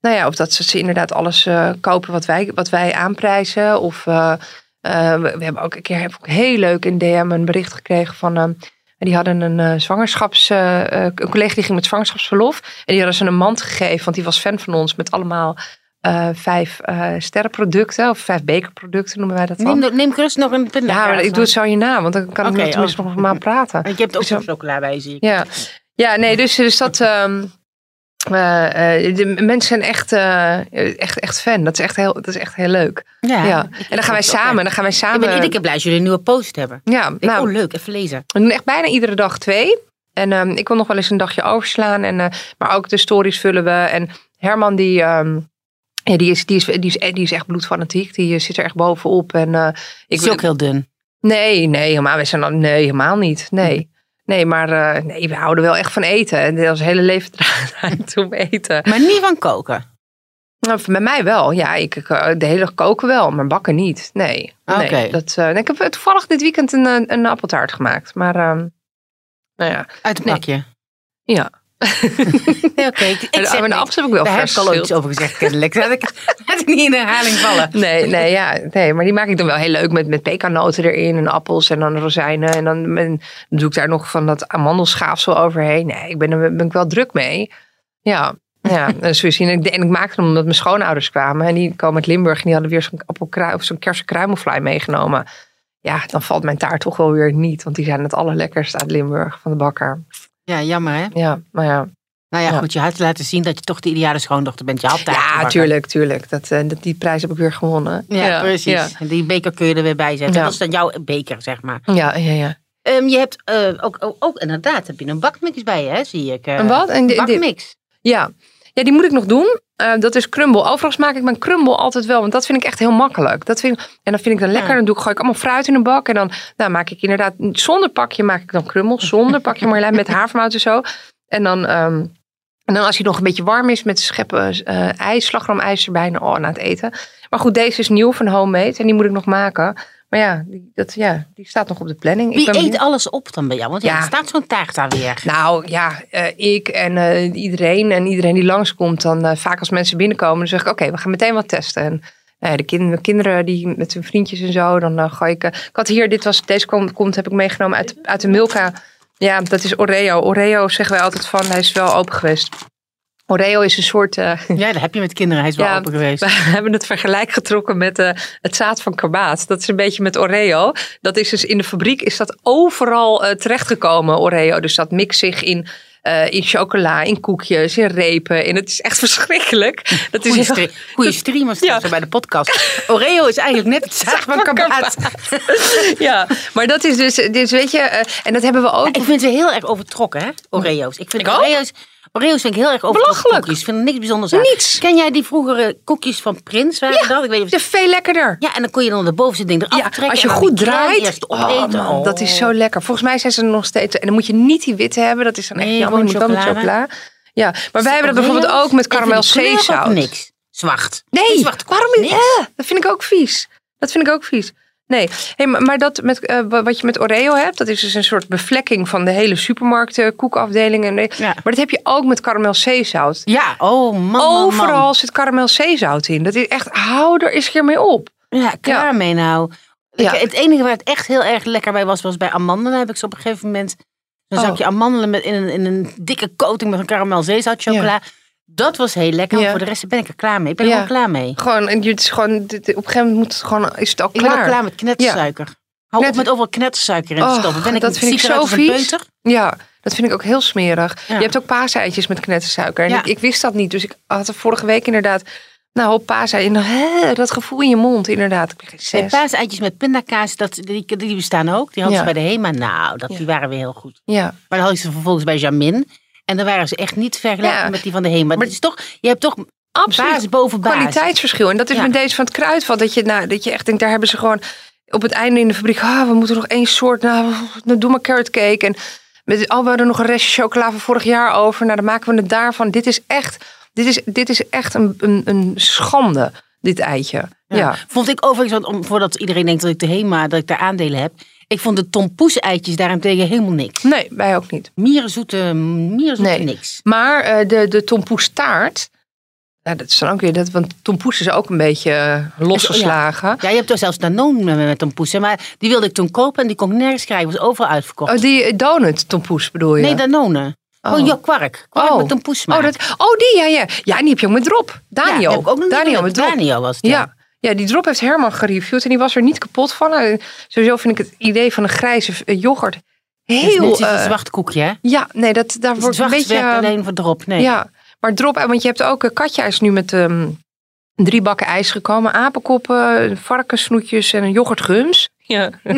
nou ja, of dat ze, ze inderdaad alles eh, kopen wat wij, wat wij aanprijzen. Of we, we hebben ook een keer heb ik heel leuk in DM een bericht gekregen van. Die hadden een eh, zwangerschaps. eh, eh, een collega die ging met zwangerschapsverlof. En die hadden ze een mand gegeven, want die was fan van ons met allemaal. eh, vijf sterrenproducten of vijf bekerproducten noemen wij dat dan. Neem, neem gerust nog een pindakaas. Ja, maar ik doe het zo naam, want dan kan ik tenminste oh. nog maand praten. En je hebt ook Zo. zo'n chocola bij, zie ik. Ja, ja nee, dus, dus dat. ehm, eh, eh, de mensen zijn echt, eh, echt, echt fan. Dat is echt heel, dat is echt heel leuk. Ja, Ja. ik- En dan gaan wij ik samen. Dan gaan wij Ik samen. ben iedere keer blij als jullie een nieuwe post hebben. Ja, Ik, nou, oh, leuk, even lezen. we doen echt bijna iedere dag twee. En ehm, ik wil nog wel eens een dagje overslaan. En, maar ook de stories vullen we. En Herman, die, ehm, ja, die, is, die, is, die, is, die is echt bloedfanatiek. Die zit er echt bovenop. En, ik is ook heel dun. Nee, nee, helemaal, we zijn dan, nee, helemaal niet. Nee. Nee, maar eh, nee, we houden wel echt van eten. En ons hele leven (laughs) draait om eten. Maar niet van koken. Nou, bij mij wel. Ja, ik, ik, eh, de hele koken wel, maar bakken niet. Nee. nee Oké. dat, eh, ik heb toevallig dit weekend een, een appeltaart gemaakt. Maar, ehm, nou ja. Uit een Nee. pakje. Ja. Nee, oké. Ik, ik zeg de appels heb ik wel Daar heb ik al iets over gezegd, kennelijk. Laat ik, laat ik niet in herhaling vallen. Nee, nee, ja, nee, maar die maak ik dan wel heel leuk met, met pekannoten erin en appels en dan rozijnen. En dan, doe ik daar nog van dat amandelschaafsel overheen. Nee, ik ben er ben ik wel druk mee. Ja, ja. En, zo zien, en, ik, en ik maakte hem omdat mijn schoonouders kwamen. En die komen uit Limburg en die hadden weer zo'n appelkrui of zo'n kersenkruimelfly meegenomen. Ja, dan valt mijn taart toch wel weer niet. Want die zijn het allerlekkerst uit Limburg van de bakker. Ja, jammer hè. Ja, maar ja. Nou ja, Ja. goed. Je had te laten zien dat je toch de ideale schoondochter bent. Je had Ja, tuurlijk, tuurlijk. Dat, eh, dat, die prijs heb ik weer gewonnen. Ja, precies. Ja, En die beker kun je er weer bij zetten. Ja. Dat is dan jouw beker, zeg maar. ja, ja. ja. Ehm, je hebt eh, ook, ook, ook inderdaad, heb je een bakmix bij je, hè, zie ik. eh, Een wat? En di- di- bakmix. Ja. ja, die moet ik nog doen. Eh, dat is crumble. Overigens maak ik mijn crumble altijd wel, want dat vind ik echt heel makkelijk. Dat vind ik, en dan vind ik dan lekker. Dan doe ik, gooi ik allemaal fruit in een bak. En dan nou, maak ik inderdaad, zonder pakje maak ik dan crumble. Zonder (laughs) pakje Marjolein, met havermout en zo. En dan, ehm, en dan als hij nog een beetje warm is met scheppen eh ijs, slagroomijs erbij. Nou, oh, na het eten. Maar goed, deze is nieuw van Homemade en die moet ik nog maken. Maar ja, die, dat, ja, die staat nog op de planning. Ik Wie ben eet benieuwd. alles op dan bij jou? Want ja, er staat zo'n taart daar weer. Nou ja, eh, ik en eh, iedereen en iedereen die langskomt, dan eh, vaak als mensen binnenkomen, dan zeg ik: Oké, we gaan meteen wat testen. En nou ja, de kin- kinderen die met hun vriendjes en zo, dan gooi ik. ik had hier, dit was, deze komt, komt heb ik meegenomen uit, uit de Milka. Ja, dat is Oreo. Oreo zeggen wij altijd van, hij is wel open geweest. Oreo is een soort. eh, (laughs) Ja, dat heb je met kinderen. Hij is wel Ja, open geweest. we (laughs) hebben het vergelijk getrokken met eh, het zaad van karbaat. Dat is een beetje met Oreo. Dat is dus in de fabriek is dat overal eh, terechtgekomen, Oreo. Dus dat mixt zich in, in chocola, in koekjes, in repen. En het is echt (laughs) verschrikkelijk. Dat is Goeie, heel- stre goeie streamers Ja. ja. bij de podcast. Oreo is eigenlijk net het zaag van karbaat. ja, maar dat is dus, dus weet je, en dat hebben we ook. Ik vind ze heel erg overtrokken, hè? Oreo's. Ik vind Ik ook. Oreo's, vind ik heel erg overtrokken koekjes. Ik vind er niks bijzonders aan. Niets. Ken jij die vroegere koekjes van Prins? Waren dat? Ik weet niet of is veel lekkerder. Ja, en dan kon je dan de bovenste ding eraf Ja, trekken. als je dan goed draait, oh, man, dat is zo lekker. Volgens mij zijn ze er nog steeds. En dan moet je niet die witte hebben. Dat is dan echt Nee, jammer. Je moet wel met chocola. Ja, maar wij hebben dat bijvoorbeeld ook met karamel zeezout. niks. Zwart. Nee, zwart. waarom niet? Eh, dat vind ik ook vies. Dat vind ik ook vies. Nee, hey, maar, dat met, eh, wa- wat je met Oreo hebt, dat is dus een soort bevlekking van de hele supermarkt, eh, koekafdeling. En, de- Ja. Maar dat heb je ook met karamel zeezout. Ja, oh man, Overal man. zit karamel zeezout in. Dat is echt, hou er eens een keer mee op. Ja, klaar mee nou. Ik-. Het enige waar het echt heel erg lekker bij was, was bij amandelen. Heb ik zo op een gegeven moment een Oh. zakje amandelen met, in, een, in een dikke coating met een karamel zeezout chocola. Dat was heel lekker. Ja. Voor de rest ben ik er klaar mee. Ik ben er gewoon klaar mee. Gewoon, en het is gewoon, op een gegeven moment moet het gewoon, is het ook Ik ben klaar. klaar met knettersuiker. Hou op met overal knettersuiker in te Oh, stoppen. Ben ik dat vind ik zo vies. Ja, dat vind ik ook heel smerig. Ja. Je hebt ook paaseitjes met knettersuiker. En Ja. ik, ik wist dat niet. Dus ik had er vorige week inderdaad... Nou, paasei. En hè, dat gevoel in je mond, inderdaad. Ik kreeg Nee, zes. paaseitjes met pindakaas, dat, die, die bestaan ook. Die hadden Ja. ze bij de HEMA. Nou, dat, die waren weer heel goed. Ja, Maar dan had je ze vervolgens bij Jamin. En dan waren ze echt niet vergelijkbaar Ja. met die van de HEMA. Maar Maar- het is toch, je hebt toch absoluut. boven. Kwaliteitsverschil. En dat is Ja. met deze van het kruidvat. Dat je, nou, dat je echt denkt, daar hebben ze gewoon... Op het einde in de fabriek, ah, we moeten nog één soort... Nou, nou doe maar carrot cake. En met, oh, we hadden nog een restje chocola van vorig jaar over. Nou, dan maken we het daarvan. Dit is echt, dit is, dit is echt een, een, een schande, dit eitje. Ja. Ja. Vond ik overigens, want om, voordat iedereen denkt dat ik de HEMA, dat ik daar aandelen heb. Ik vond de tompoes eitjes daarentegen helemaal niks. Nee, wij ook niet. Mierenzoete, mierenzoete Nee. niks. Maar eh, de, de tompoes taart... Ja, dat is dan ook weer... Dat, want tompoes is ook een beetje eh, losgeslagen. Ja, je hebt toch zelfs Danone met, met tompoesen. Maar die wilde ik toen kopen en die kon ik nergens krijgen. Was overal uitverkocht. Oh, die eh, donut tompoes bedoel je? Nee, Danone. Oh. ja, kwark. Kwark Oh. met tompoes oh, dat, oh, die, ja, ja. Ja, en die heb je ook met drop. Daniel. die heb ik ook nog Daniel met. Daniel was het, ja. Ja. Ja, die drop heeft Herman gereviewd en die was er niet kapot van. En sowieso vind ik het idee van een grijze eh, yoghurt Het is heel... zoals eh, een zwart koekje, hè? ja, nee, dat, daar wordt een beetje... werkt eh, alleen voor drop. Nee. Ja, maar drop, eh, want je hebt ook uh, katjeijs nu met ehm, drie bakken ijs gekomen. Apenkoppen, varkenssnoetjes en een yoghurtgums. Ja. (laughs)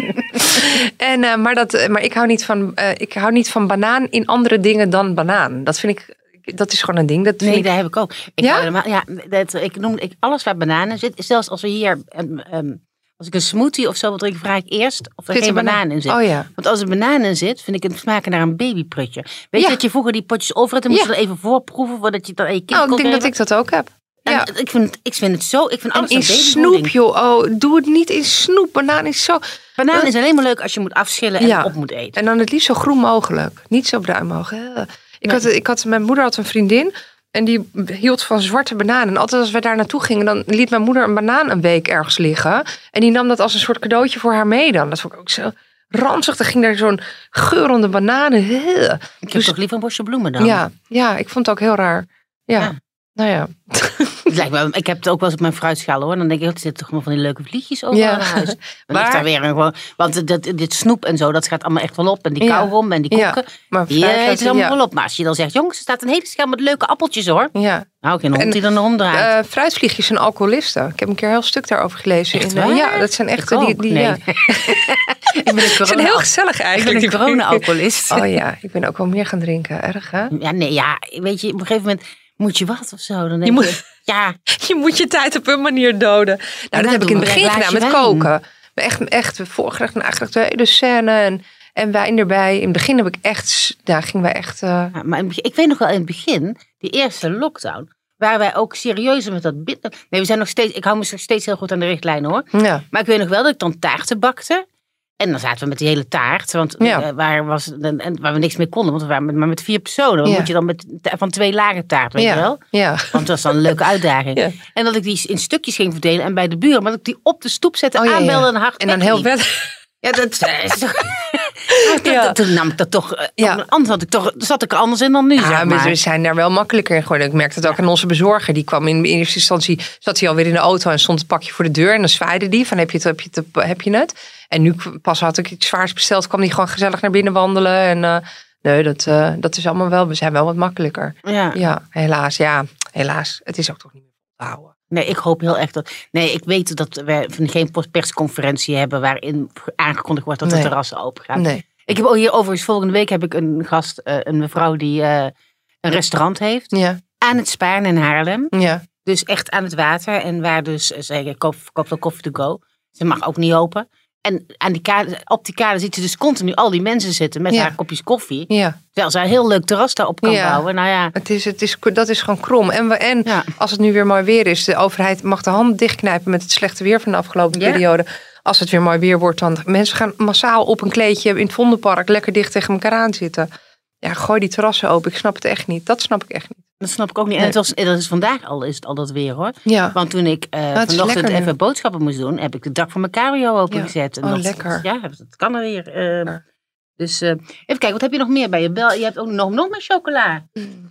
en, eh, maar, dat, maar ik, hou niet van, eh, ik hou niet van banaan in andere dingen dan banaan. Dat vind ik, dat is gewoon een ding. Dat Nee, ik, daar heb ik ook. Ik Ja? helemaal- ja, dat, ik noem ik, alles waar banaan in zit. Zelfs als we hier, ehm, ehm, als ik een smoothie of zo wil drinken, vraag ik eerst of er Zit geen banaan- banaan in zit. Oh ja. Want als er banaan in zit, vind ik het smaken naar een babyprutje. Weet Ja. je dat je vroeger die potjes over had en moest je er even voorproeven voordat je aan je kind kon ik denk dat ik dat ook heb. En Ja. ik, vind, het- ik vind het zo, ik vind En alles in een snoep, joh. Oh, doe het niet in snoep. Banaan is zo... Banaan is alleen maar leuk als je moet afschillen en Ja. op moet eten. En dan het liefst zo groen mogelijk. Niet zo bruin mogelijk. Ik, had, ik had, mijn moeder had een vriendin. En die hield van zwarte bananen. En altijd als we daar naartoe gingen, dan liet mijn moeder een banaan een week ergens liggen. En die nam dat als een soort cadeautje voor haar mee dan. Dat vond ik ook zo ranzig. Dan ging daar zo'n geurende bananen. Ik heb dus- toch liever een bosje bloemen dan. Ja, ja, ik vond het ook heel raar. Ja. Ja. Nou ja. (laughs) Lijkt ik heb het ook wel eens op mijn fruitschaal hoor. Dan denk ik, oh, er zitten toch wel van die leuke vliegjes over Ja. aan huis. (laughs) Dan ligt daar weer gewoon, want dat, dit snoep en zo, dat gaat allemaal echt wel op. En die Ja. kauwgom en die Ja. koeken, Maar die eten allemaal ja. wel op. Maar als je dan zegt, jongens, er staat een hele schaal met leuke appeltjes hoor. Ja. Nou, geen hond die er om draait. Eh, fruitvliegjes zijn alcoholisten. Ik heb een keer een heel stuk daarover gelezen. Echt in, eh, ja, dat zijn echt Ik die, die Nee. ja. (laughs) ik ben Ze zijn corona heel gezellig ik ben eigenlijk. een corona-alcoholist. Oh ja, ik ben ook wel meer gaan drinken. Erg hè? Ja, nee, ja, weet je, op een gegeven moment moet je wat of zo. Dan denk je, moet- (laughs) ja, Je moet je tijd op een manier doden. Nou, dat heb ik in het begin gedaan met wijn. koken. Echt, echt voorgerecht de hele scène en, en wijn erbij. In het begin heb ik echt, daar gingen wij echt... eh, Ja, maar begin- ik weet nog wel in het begin, die eerste lockdown, waren wij ook serieuzer met dat. Nee, we zijn nog steeds, ik hou me nog steeds heel goed aan de richtlijnen hoor. ja. Maar ik weet nog wel dat ik dan taarten bakte. En dan zaten we met die hele taart, want Ja. eh, waar, was, en, waar we niks mee konden, want we waren met, maar met vier personen. Dan Ja. moet je dan met, van twee lagen taart, weet je wel? ja. Want dat was dan een leuke uitdaging. (laughs) En dat ik die in stukjes ging verdelen en bij de buren, maar dat ik die op de stoep zette, Oh, aanbelde en hard En dan heel wet. (laughs) Ja, dat eh, is toch... Ja. Toen nam ik dat toch... eh, Ja. Anders had ik toch, zat ik er anders in dan nu, Ja, zeg maar we zijn daar wel makkelijker in geworden. Ik merkte het ook aan onze bezorger. Die kwam in eerste instantie, zat hij alweer in de auto en stond het pakje voor de deur. En dan zwaaide die van heb je het, heb je het, heb je het. En nu pas had ik iets zwaars besteld, kwam die gewoon gezellig naar binnen wandelen. En eh, nee, dat, eh, dat is allemaal wel, we zijn wel wat makkelijker. Ja. Ja, helaas, ja, helaas. Het is ook toch niet meer te houden. Nee, ik hoop heel erg dat... Nee, ik weet dat we geen persconferentie hebben waarin aangekondigd wordt dat Nee. de terrassen open gaan. Nee. Ik heb hier overigens volgende week heb ik een gast, eh, een mevrouw die eh, een restaurant heeft Ja, aan het Spaan in Haarlem. ja. Dus echt aan het water en waar dus, eh, zeg ik, koop, koop wel koffie to go. Ze mag ook niet open. En aan die kade, op die kade ziet ze dus continu al die mensen zitten met Ja. haar kopjes koffie. Ja, Terwijl ze een heel leuk terras daarop kan Ja. bouwen. Nou ja, het is, het is, dat is gewoon krom. En, we, en Ja. als het nu weer mooi weer is, de overheid mag de hand dichtknijpen met het slechte weer van de afgelopen periode. Als het weer mooi weer wordt, dan mensen gaan massaal op een kleedje in het Vondelpark lekker dicht tegen elkaar aan zitten. Ja, gooi die terrassen open. Ik snap het echt niet. Dat snap ik echt niet. Dat snap ik ook niet. En het was, dat is vandaag al, is het al dat weer hoor. Ja, Want toen ik is vanochtend nu. even boodschappen moest doen, heb ik de dak van mijn cabrio opengezet. En Oh, dat- lekker. Ja, dat kan er weer. Ja. Dus eh, even kijken, wat heb je nog meer bij je? Bel, je hebt ook nog, nog meer chocola.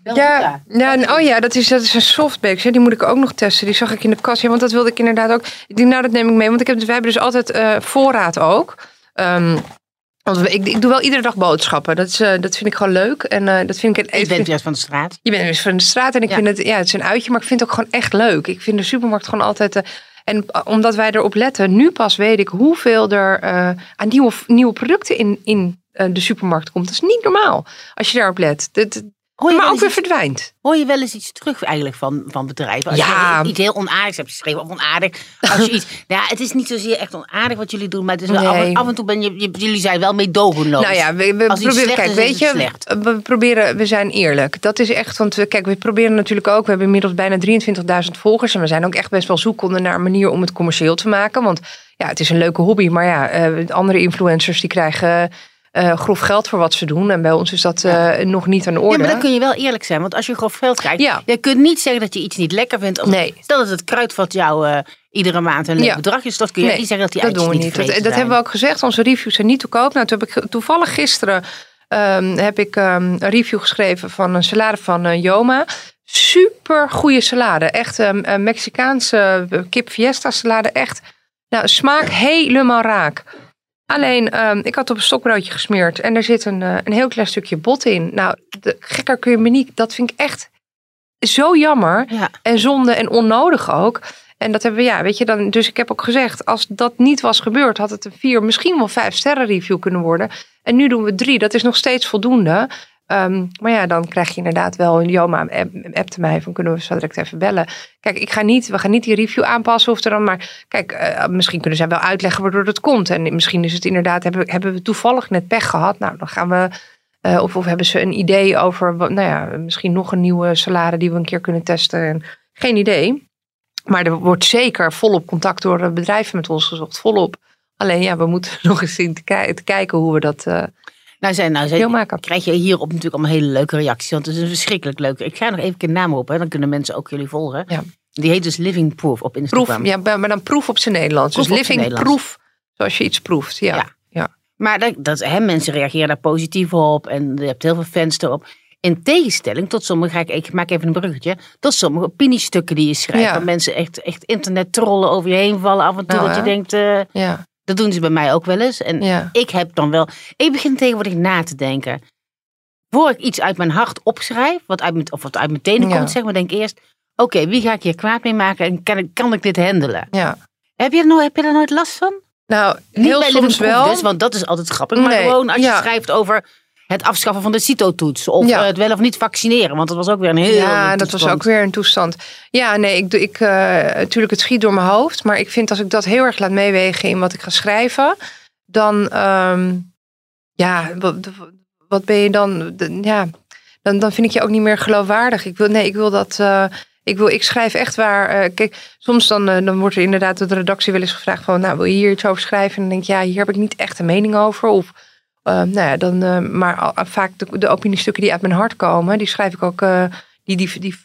Bel ja, ja en- oh ja, dat is, dat is een softbakes. hè. Die moet ik ook nog testen. Die zag ik in de kast. Ja, want dat wilde ik inderdaad ook. Ik denk, nou, dat neem ik mee. Want ik heb, wij hebben dus altijd voorraad ook. Ehm, want ik, ik doe wel iedere dag boodschappen. Dat, is, eh, dat vind ik gewoon leuk. En eh, dat vind ik het Ik ben juist van de straat. Je bent dus van de straat en ik Ja. vind het, ja, het is een uitje, maar ik vind het ook gewoon echt leuk. Ik vind de supermarkt gewoon altijd. eh, en omdat wij erop letten, nu pas weet ik hoeveel er aan nieuwe, nieuwe producten in, in de supermarkt komt. Dat is niet normaal als je daarop let. Dat, Hoor je, maar ook weer iets, verdwijnt. hoor je wel eens iets terug eigenlijk van, van bedrijven? Als Ja. je iets heel onaardigs hebt geschreven, of onaardig. Als je (laughs) iets, nou ja, het is niet zozeer echt onaardig wat jullie doen, maar het is wel af, Nee. af en toe ben je, jullie zijn wel meedogenloos. Nou ja, we, we proberen, kijk, is, weet je, we proberen, we zijn eerlijk. Dat is echt, want we, kijk, we proberen natuurlijk ook, we hebben inmiddels bijna 23.000 volgers en we zijn ook echt best wel zoekende naar een manier om het commercieel te maken. Want ja, het is een leuke hobby, maar ja, eh, andere influencers die krijgen eh, grof geld voor wat ze doen. En bij ons is dat eh, nog niet aan de orde. Ja, maar dan kun je wel eerlijk zijn. Want als je grof geld krijgt, Ja. je kunt niet zeggen dat je iets niet lekker vindt. Of, Nee. Stel dat het kruidvat jou eh, iedere maand een leuk Ja. bedrag is, dan kun je Nee, niet zeggen dat die dat doen we niet. Dat, dat hebben we ook gezegd. Onze reviews zijn niet te koop. Nou, toen heb ik toevallig gisteren ehm, heb ik ehm, een review geschreven van een salade van Joma. Super goede salade. Echt ehm, een Mexicaanse kip fiesta salade. Echt nou, smaak helemaal raak. Alleen, ehm, ik had op een stokbroodje gesmeerd en er zit een, eh, een heel klein stukje bot in. Nou, de, gekker kun je me niet. Dat vind ik echt zo jammer. Ja. En zonde en onnodig ook. En dat hebben we, ja, weet je, dan, dus ik heb ook gezegd, als dat niet was gebeurd, had het een vier, misschien wel vijf sterren review kunnen worden. En nu doen we drie, dat is nog steeds voldoende. Ehm, maar ja, dan krijg je inderdaad wel een Joma app- appte mij van kunnen we zo direct even bellen. Kijk, ik ga niet, we gaan niet die review aanpassen of dan maar. Kijk, eh, misschien kunnen zij wel uitleggen waardoor dat komt. En misschien is het inderdaad, hebben, hebben we toevallig net pech gehad. Nou, dan gaan we. eh, of, of hebben ze een idee over, nou ja, misschien nog een nieuwe salade die we een keer kunnen testen. En, geen idee. Maar er wordt zeker volop contact door eh, bedrijven met ons gezocht. Volop. Alleen ja, we moeten (laughs) nog eens zien te kijken hoe we dat eh Nou, zijn, nou zijn, krijg je hierop natuurlijk allemaal hele leuke reacties. Want het is een verschrikkelijk leuk. Ik ga nog even een naam op, hè, dan kunnen mensen ook jullie volgen. Ja. Die heet dus Living Proof op Instagram. Proef, ja, maar dan proef op zijn Nederlands. Dus living Nederlands. proef, zoals je iets proeft. Ja. Ja. ja. Maar dat, dat, hè, mensen reageren daar positief op en je hebt heel veel fans erop. In tegenstelling tot sommige, ga ik, ik maak even een bruggetje, tot sommige opiniestukken die je schrijft. Ja. Waar mensen echt, echt internet trollen over je heen vallen af en toe. Nou, dat je denkt, eh, Ja, dat doen ze bij mij ook wel eens. En ja. ik heb dan wel, ik begin tegenwoordig na te denken. Voor ik iets uit mijn hart opschrijf, wat uit mijn, of wat uit mijn tenen Ja. komt, zeg maar, denk ik eerst, oké, wie ga ik hier kwaad mee maken en kan ik, kan ik dit handelen? ja. Heb je, er nooit, heb je daar nooit last van? Nou, Niet heel bij soms wel. Dus, want dat is altijd grappig. Maar Nee, gewoon als je ja. schrijft over het afschaffen van de CITO-toets. Of Ja. eh, het wel of niet vaccineren. Want dat was ook weer een heel Ja, dat was ook weer een toestand. Ja, nee, ik, doe- ik, eh, natuurlijk, het schiet door mijn hoofd. Maar ik vind als ik dat heel erg laat meewegen in wat ik ga schrijven, dan, ehm, ja, wat, wat ben je dan? Ja, dan, dan vind ik je ook niet meer geloofwaardig. Ik wil, nee, ik wil dat. eh, ik, wil, ik schrijf echt waar. kijk, soms dan, dan wordt er inderdaad door de redactie wel eens gevraagd van, nou, wil je hier iets over schrijven? En dan denk ik, ja, hier heb ik niet echt een mening over. Of, nou ja, dan, eh, maar al- vaak de, de opiniestukken die uit mijn hart komen, die schrijf ik ook. eh, die, die, die,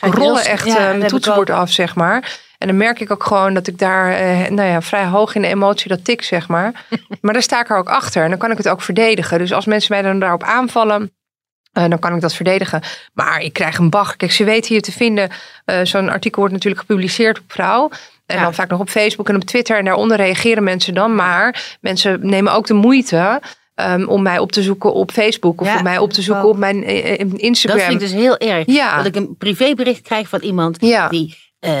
rollen echt ja, eh, mijn toetsenbord af, zeg maar. En dan merk ik ook gewoon dat ik daar eh, nou ja, vrij hoog in de emotie dat tik, zeg maar. (laughs) maar daar sta ik er ook achter. En dan kan ik het ook verdedigen. Dus als mensen mij dan daarop aanvallen, eh, dan kan ik dat verdedigen. Maar ik krijg een bag. Kijk, ze weten hier te vinden. eh, Zo'n artikel wordt natuurlijk gepubliceerd op Vrouw. En Ja. dan vaak nog op Facebook en op Twitter. En daaronder reageren mensen dan. Maar mensen nemen ook de moeite... ehm, om mij op te zoeken op Facebook. Of Ja, om mij op te zoeken op mijn eh, eh, Instagram. Dat vind ik dus heel erg. Ja. Dat ik een privébericht krijg van iemand Ja. die eh,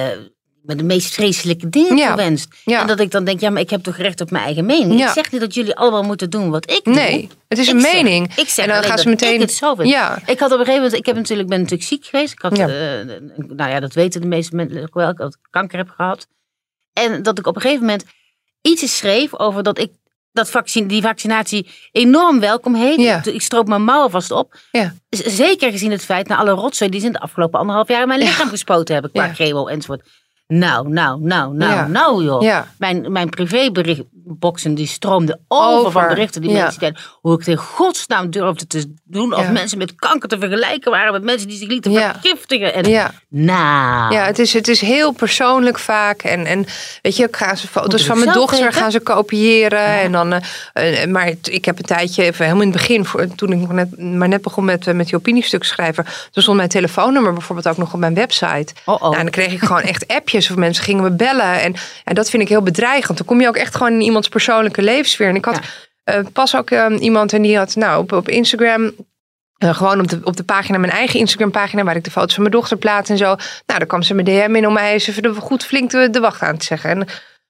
me de meest vreselijke dingen Ja. toewenst. Ja. En dat ik dan denk, ja, maar ik heb toch recht op mijn eigen mening. Ja. Ik zeg niet dat jullie allemaal moeten doen wat ik doe. Nee, het is Ik een zeg- mening. ik zeg en dan gaan ze dat meteen. ik het zo vind. Ja, Ik had op een gegeven moment, ik heb natuurlijk, ben natuurlijk ziek geweest. Ik had, Ja. nou ja, dat weten de meeste mensen ook wel, ik had kanker heb gehad. En dat ik op een gegeven moment iets schreef over dat ik dat vaccin, die vaccinatie enorm welkom heet. Ja. Ik stroop mijn mouwen vast op. Ja. Zeker gezien het feit, na alle rotzooi die ze in de afgelopen anderhalf jaar in mijn lichaam gespoten hebben, qua chemo enzovoort. Nou, nou, nou, nou, Ja. nou joh. ja, Mijn, mijn privéberichtboxen die stroomden over, van berichten die ja. mensen deden. Hoe ik het in godsnaam durfde te doen. Of mensen met kanker te vergelijken waren met mensen die zich lieten vergiftigen. En, ja. Nou. ja het, is, het is heel persoonlijk vaak. En, en weet je, ik ga ze foto's van mijn dochter gaan ze kopiëren. En dan, eh, maar ik heb een tijdje, even helemaal in het begin, voor, toen ik net, maar net begon met, eh, met die opiniestuk schrijven. Toen stond mijn telefoonnummer bijvoorbeeld ook nog op mijn website. Oh, oh. Nou, en dan kreeg ik gewoon echt (laughs) appjes of mensen gingen me bellen. En, en dat vind ik heel bedreigend. Dan kom je ook echt gewoon in iemands persoonlijke levenssfeer. En ik had Ja. eh, pas ook eh, iemand en die had nou, op, op Instagram... eh, gewoon op de, op de pagina, mijn eigen Instagram pagina, waar ik de foto's van mijn dochter plaats en zo. Nou, dan kwam ze mijn DM in om mij eens even de, goed flink de, de wacht aan te zeggen. En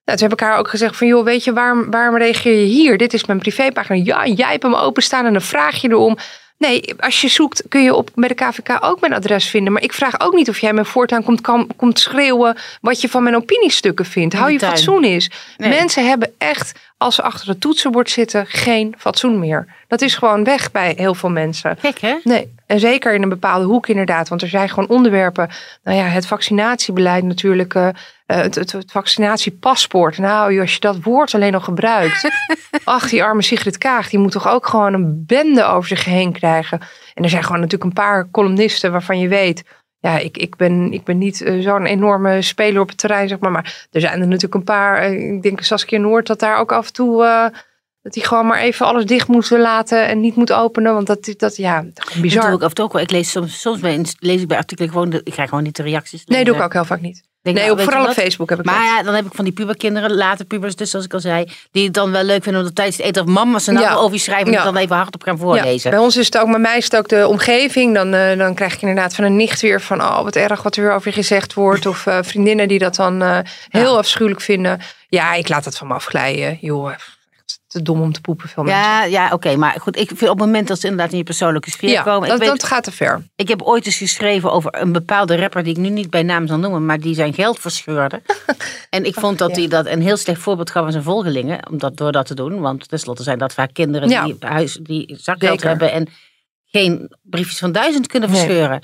nou, toen heb ik haar ook gezegd van, joh, weet je, waarom, waarom reageer je hier? Dit is mijn privépagina. Ja, jij hebt hem openstaan en dan vraag je erom. Nee, als je zoekt kun je op, bij de KVK ook mijn adres vinden. Maar ik vraag ook niet of jij me voortaan komt, kan, komt schreeuwen wat je van mijn opiniestukken vindt. Hou je tuin. fatsoen is. Nee. Mensen hebben echt, als ze achter het toetsenbord zitten, geen fatsoen meer. Dat is gewoon weg bij heel veel mensen. Gek hè? Nee, en zeker in een bepaalde hoek inderdaad. Want er zijn gewoon onderwerpen. Nou ja, het vaccinatiebeleid natuurlijk. eh, het, het, het vaccinatiepaspoort. Nou, als je dat woord alleen nog gebruikt. (laughs) ach, die arme Sigrid Kaag. Die moet toch ook gewoon een bende over zich heen krijgen. En er zijn gewoon natuurlijk een paar columnisten waarvan je weet... Ja, ik, ik, ben, ik ben niet eh, zo'n enorme speler op het terrein, zeg maar. Maar er zijn er natuurlijk een paar. eh, ik denk Saskia Noord dat daar ook af en toe... eh, dat hij gewoon maar even alles dicht moet laten en niet moet openen. Want dat, dat ja, Dat bizar. doe ik af en toe ook wel. Ik lees soms, soms bij, lees ik bij artikelen gewoon, de, ik krijg gewoon niet de reacties. Nee, doe ik ook heel vaak niet. Denk Nee, nou, op, vooral op? Facebook heb ik Maar dat. ja, dan heb ik van die puberkinderen, later pubers, dus zoals ik al zei, die het dan wel leuk vinden om dat tijdens het eten of mama ze nou Ja. over je schrijven en Ja. dan even hardop gaan Ja, voorlezen. bij ons is het ook, bij mij is het ook de omgeving. Dan, eh, dan krijg ik inderdaad van een nicht weer van... oh, wat erg wat er weer over je gezegd wordt. Of eh, vriendinnen die dat dan eh, heel afschuwelijk vinden. Ja, ik laat het van me afglijden. Joh, te dom om te poepen veel mensen. Ja, ja oké. maar goed, ik vind op het moment dat ze inderdaad in je persoonlijke sfeer Ja, komen. Ik, dat, weet, dat gaat te ver. ik heb ooit eens geschreven over een bepaalde rapper die ik nu niet bij naam zal noemen, maar die zijn geld verscheurde. (laughs) en ik vond dat ja. hij dat een heel slecht voorbeeld gaf aan zijn volgelingen, om dat, door dat te doen. Want tenslotte zijn dat vaak kinderen Ja. die, huis, die zakgeld hebben en geen briefjes van duizend kunnen Nee.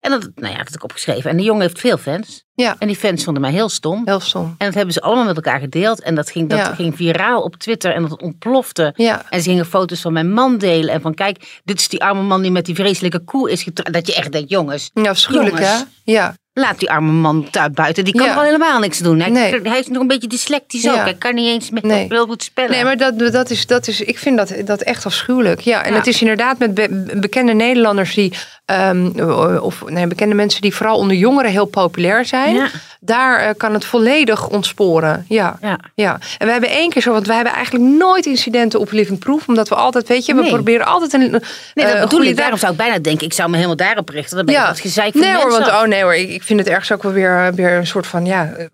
En dat, nou ja, dat heb ik opgeschreven. En die jongen heeft veel fans. Ja. En die fans vonden mij heel stom. Heel stom. En dat hebben ze allemaal met elkaar gedeeld. En dat ging, dat Ja. ging viraal op Twitter en dat ontplofte. Ja, En ze gingen foto's van mijn man delen. En van kijk, dit is die arme man die met die vreselijke koe is getrouwd. Dat je echt denkt, jongens, ja afschuwelijk hè? Ja. Laat die arme man daar buiten. Die kan Ja. helemaal niks doen. Hij, Nee. hij is nog een beetje dyslectisch ook. Ja. Hij kan niet eens met Nee. heel goed spellen. Nee, maar dat, dat, is, dat is, ik vind dat, dat echt afschuwelijk. Ja, en Ja. het is inderdaad met be- bekende Nederlanders die, ehm, of nee, bekende mensen die vooral onder jongeren heel populair zijn. Ja. Daar eh, kan het volledig ontsporen. Ja. Ja. Ja, en we hebben één keer zo, want we hebben eigenlijk nooit incidenten op Living Proof, omdat we altijd, weet je, we Nee. proberen altijd een. Nee, dat eh, bedoel ik. Daarom zou ik bijna denken, ik zou me helemaal daarop richten. Dan ben ik wat gezeik van nee hoor, mensen want oh nee hoor, ik, ik vind het ergens ook wel weer, weer een soort van ja, eh,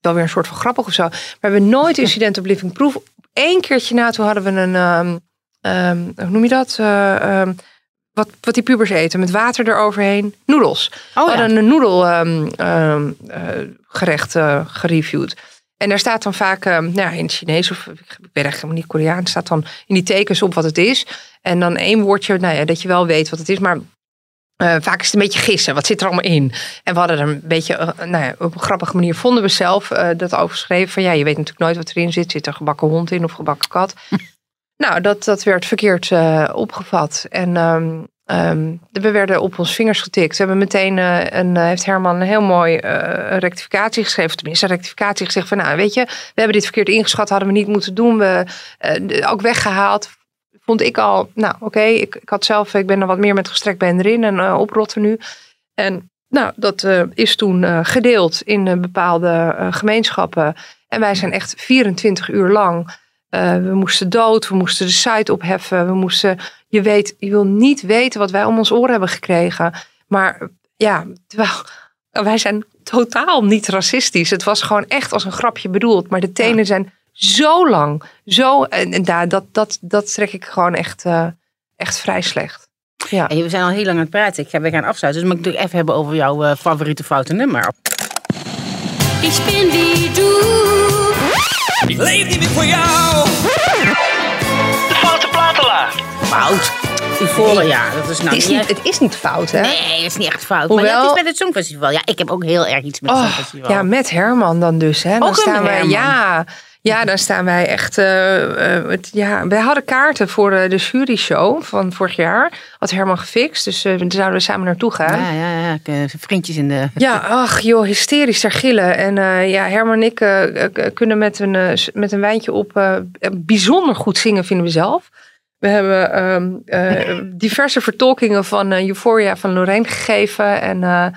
wel weer een soort van grappig of zo. Maar we hebben nooit incident op Living Proof. Eén keertje na toen hadden we een, ehm, ehm, hoe noem je dat? Eh, wat, wat die pubers eten met water eroverheen. Noedels. Oh, we ja. hadden een noedelgerecht gereviewd. En daar staat dan vaak, ehm, nou, ja, in het Chinees of ik weet eigenlijk helemaal niet Koreaan, staat dan in die tekens op wat het is. En dan één woordje, nou ja, dat je wel weet wat het is, maar eh, vaak is het een beetje gissen. Wat zit er allemaal in? En we hadden er een beetje, eh, nou ja, op een grappige manier vonden we zelf eh, dat overgeschreven. Van ja, je weet natuurlijk nooit wat erin zit. Zit er gebakken hond in of gebakken kat? (laughs) nou, dat, dat werd verkeerd eh, opgevat. En ehm, ehm, we werden op ons vingers getikt. We hebben meteen, eh, een, eh, heeft Herman een heel mooi eh, rectificatie geschreven. Tenminste, een rectificatie gezegd van, nou weet je, we hebben dit verkeerd ingeschat. Hadden we niet moeten doen. We ook weggehaald. Vond ik al, nou oké, ik, ik had zelf, ik ben er wat meer met gestrekt been erin en oprotten nu. En nou, dat is toen gedeeld in bepaalde gemeenschappen. En wij zijn echt 24 uur lang. Eh, we moesten dood, we moesten de site opheffen. We moesten, je weet, je wil niet weten wat wij om ons oren hebben gekregen. Maar ja, terwijl (laughs) wij zijn totaal niet racistisch. Het was gewoon echt als een grapje bedoeld. Maar de tenen zijn zo lang. Zo, en, en daar, dat, dat, dat trek ik gewoon echt, eh, echt vrij slecht. Ja. Hey, we zijn al heel lang aan het praten. Ik ga, we gaan afsluiten. Dus moet ik het even hebben over jouw eh, favoriete foute nummer. Ich bin wie du. Ik leef niet meer voor jou. De foute platenlaar. Fout. Euphoria. Dat is nou Het is, niet echt... het is niet fout, hè? Nee, dat is niet echt fout. Maar ja, Hoewel- het is met het Songfestival. Ja, ik heb ook heel erg iets met het Oh, Songfestival. ja, met Herman dan dus. Hè? Dan Ook staan Herman. ja, ja, dan staan wij echt. eh, eh, het, ja, wij hadden kaarten voor eh, de jury show van vorig jaar. Had Herman gefixt. Dus eh, daar zouden we samen naartoe gaan. Ja, ja, ja. Ik, vriendjes in de... Ja, ach joh, hysterisch daar gillen. En ja, Herman en ik kunnen met een, met een wijntje op bijzonder goed zingen, vinden we zelf. We hebben ehm, eh, (laughs) diverse vertolkingen van Euphoria van Lorraine gegeven. En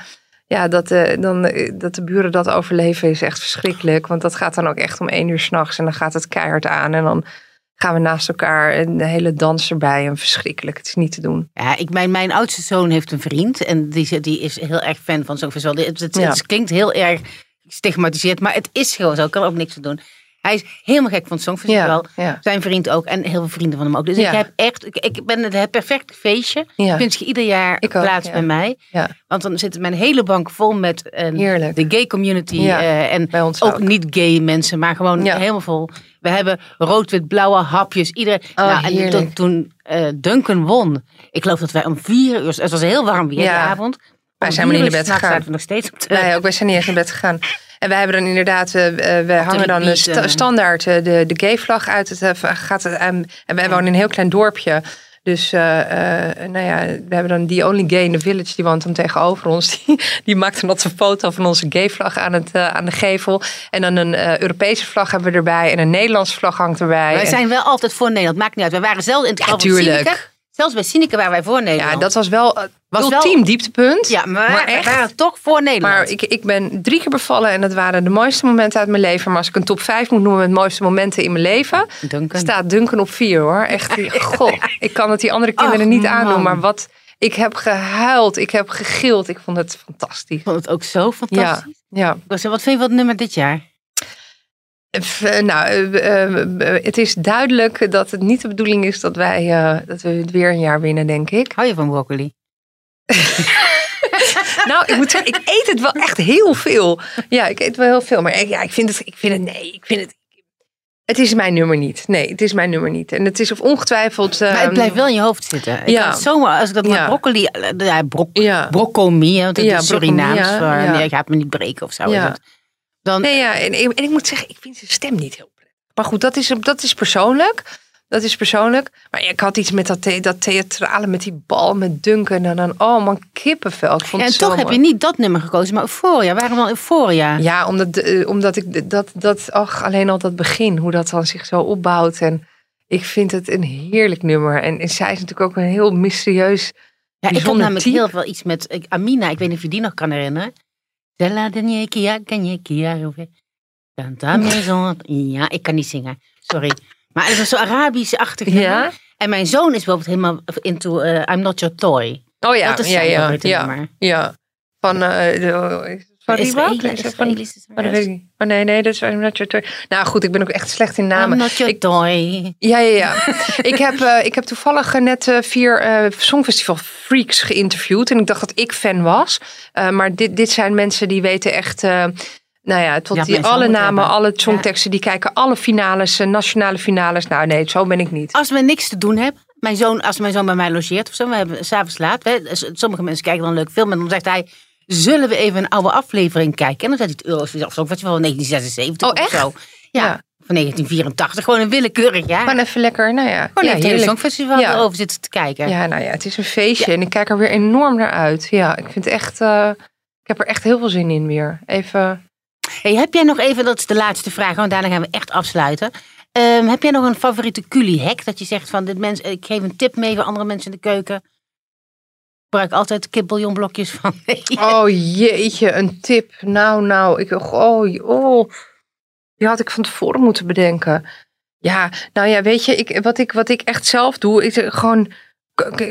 ja, dat, eh, dan, eh, dat de buren dat overleven is echt verschrikkelijk. Want dat gaat dan ook echt om één uur s'nachts. En dan gaat het keihard aan. En dan gaan we naast elkaar en de hele dans erbij. En verschrikkelijk, het is niet te doen. Ja, ik, mijn, mijn oudste zoon heeft een vriend. En die, die is heel erg fan van Songfestival. Het, het, Ja. het klinkt heel erg gestigmatiseerd. Maar het is gewoon zo. Ik kan ook niks aan doen. Hij is helemaal gek van het Songfestival. Ja, ja. Zijn vriend ook. En heel veel vrienden van hem ook. Dus Ja. ik heb echt... Ik, ik ben het perfecte feestje. Ja. Vind je ieder jaar Ik plaats bij mij. Want dan zit mijn hele bank vol met eh, de gay community. Eh, en bij ons ook, ook. niet gay mensen, maar gewoon helemaal vol. We hebben rood-wit-blauwe hapjes. Iedereen. Oh, nou, en toen, toen eh, Duncan won. Ik geloof dat wij om vier uur. Het was heel warm weer die avond. Wij zijn maar niet naar bed gegaan. we nog steeds op de. Wij ook, wij zijn niet eens naar bed gegaan. En wij hebben dan inderdaad, eh, eh, we hangen dan sta- eh. standaard eh, de, de gay vlag uit. Het, eh, gaat het, ehm, en wij wonen in een heel klein dorpje. Dus eh, eh, nou ja, we hebben dan die only gay in the village, die woont dan tegenover ons. (laughs) Die, die maakt dan een foto van onze gay vlag aan, het, eh, aan de gevel. En dan een eh, Europese vlag hebben we erbij. En een Nederlandse vlag hangt erbij. Wij En- zijn wel altijd voor Nederland. Maakt niet uit. We waren zelfs in het Ja, tuurlijk. Zelfs bij Sineke waren wij voor Nederland. ja, dat was wel het Was wel- dieptepunt. Ja, maar, echt. waren toch voor Nederland. Maar ik, ik ben drie keer bevallen en dat waren de mooiste momenten uit mijn leven. Maar als ik een top 5 moet noemen met mooiste momenten in mijn leven, Duncan. staat Duncan op vier hoor. Echt, (laughs) goh, ik kan het die andere kinderen Ach, niet aandoen. man. Maar wat, ik heb gehuild, ik heb gegild. Ik vond het fantastisch. Ik vond het ook zo fantastisch. Ja, was- Wat vind je het nummer dit jaar? Eh, nou, eh, eh, het is duidelijk dat het niet de bedoeling is dat wij dat we het weer een jaar winnen, denk ik. Hou je van broccoli? (laughs) Nou, ik moet zeggen, ik eet het wel echt heel veel. Ja, ik eet wel heel veel. Maar ik, ja, ik vind het, ik vind het, nee, ik vind het. Het is mijn nummer niet. Nee, het is mijn nummer niet. En het is of ongetwijfeld. Maar het ehm, blijft wel in je hoofd zitten. Ik ja. het zomaar, als ik dat met Ja. broccoli... Ja, brok, Ja. broccomi, hè, want het Ja, is Surinaams. ja, voor, ja. nee, gaat me niet breken of zo. Ja. Dan, Nee, ja, en, en ik moet zeggen, ik vind zijn stem niet heel prettig. Maar goed, dat is, dat is persoonlijk. Dat is persoonlijk. Maar ik had iets met dat, dat theatrale, met die bal, met Duncan. En dan, oh man, kippenvel. Ik vond en toch heb je niet dat nummer gekozen, maar Euphoria. Waarom dan Euphoria? Ja, omdat, eh, omdat ik dat, dat, ach, alleen al dat begin, hoe dat dan zich zo opbouwt. En ik vind het een heerlijk nummer. En, en zij is natuurlijk ook een heel mysterieus. Ja, ik heb namelijk type. heel veel iets met ik- Amina. Ik weet niet of je die nog kan herinneren. De la dernière? Dans ta maison. Ja, ik kan niet zingen. Sorry. Maar het was zo Arabisch-achtig. nummer. Ja? En mijn zoon is bijvoorbeeld helemaal into eh, I'm Not Your Toy. Oh ja, dat is ja, ja, ja, nummer. ja. Van, eh van het van, Israëlische oh, nee, nee, dat is I'm not your toy. Nou goed, ik ben ook echt slecht in I'm namen. Not Your Ik- Toy. Ja, ja, ja. ik, heb, eh, ik heb toevallig net vier Songfestival freaks geïnterviewd. En ik dacht dat ik fan was. Eh, maar dit, dit zijn mensen die weten echt... eh, nou ja, tot Ja, die alle namen, hebben. alle songteksten. Die kijken alle finales, eh, nationale finales. Nou nee, zo ben ik niet. Als we niks te doen hebben, mijn zoon, als mijn zoon bij mij logeert of zo, we hebben s'avonds laat. Hè, s- sommige mensen kijken dan een leuk film en dan zegt hij, zullen we even een oude aflevering kijken? En dan zet hij het Eurovisie of zo, wat je wel 1976 Oh, of zo. Ja, Ja. Van 1984, gewoon een willekeurig jaar. Gewoon even lekker, nou ja. Gewoon ja, hele heerlijk. Songfestival Ja. erover zitten te kijken. Ja, nou ja, het is een feestje. En ik kijk er weer enorm naar uit. Ja, ik vind echt... eh, ik heb er echt heel veel zin in weer. Even... Hey, heb jij nog even, dat is de laatste vraag, want daarna gaan we echt afsluiten. Ehm, heb jij nog een favoriete culie-hack? Dat je zegt van, dit mens, ik geef een tip mee voor andere mensen in de keuken. Ik gebruik altijd kipbouillonblokjes van. Oh jeetje, een tip. Nou, nou, ik, oh, oh, die had ik van tevoren moeten bedenken. Ja, nou ja, weet je, ik, wat, ik, wat ik echt zelf doe, is gewoon,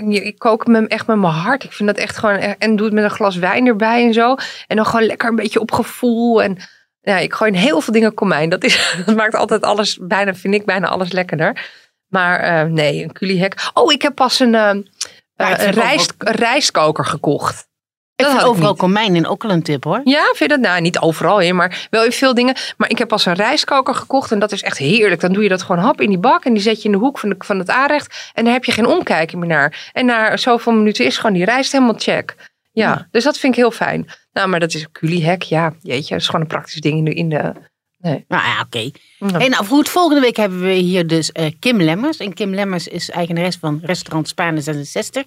ik kook hem echt met mijn hart. Ik vind dat echt gewoon, echt- en doe het met een glas wijn erbij en zo. En dan gewoon lekker een beetje op gevoel. En ja, ik gooi in heel veel dingen komijn. Dat, is, (laughs) dat maakt altijd alles, bijna, vind ik bijna alles lekkerder. Maar eh, nee, een culiehek. Oh, ik heb pas een, eh, Ja, eh, een, ook rijst, een rijstkoker gekocht. Ik Dat vind ik overal komijn in ook al een tip hoor. Ja, vind je dat? Nou, niet overal in, maar wel in veel dingen. Maar ik heb pas een rijstkoker gekocht en dat is echt heerlijk. Dan doe je dat gewoon hap in die bak en die zet je in de hoek van, de, van het aanrecht. En daar heb je geen omkijken meer naar. En na zoveel minuten is gewoon die rijst helemaal check. Ja, Ja. dus dat vind ik heel fijn. Nou, maar dat is een culiehek. Ja, jeetje, dat is gewoon een praktisch ding in de... In de nee. Nou ja, oké. Ja. Hey, nou, goed, volgende week hebben we hier dus eh, Kim Lemmers. En Kim Lemmers is eigenares van restaurant Spaarne 66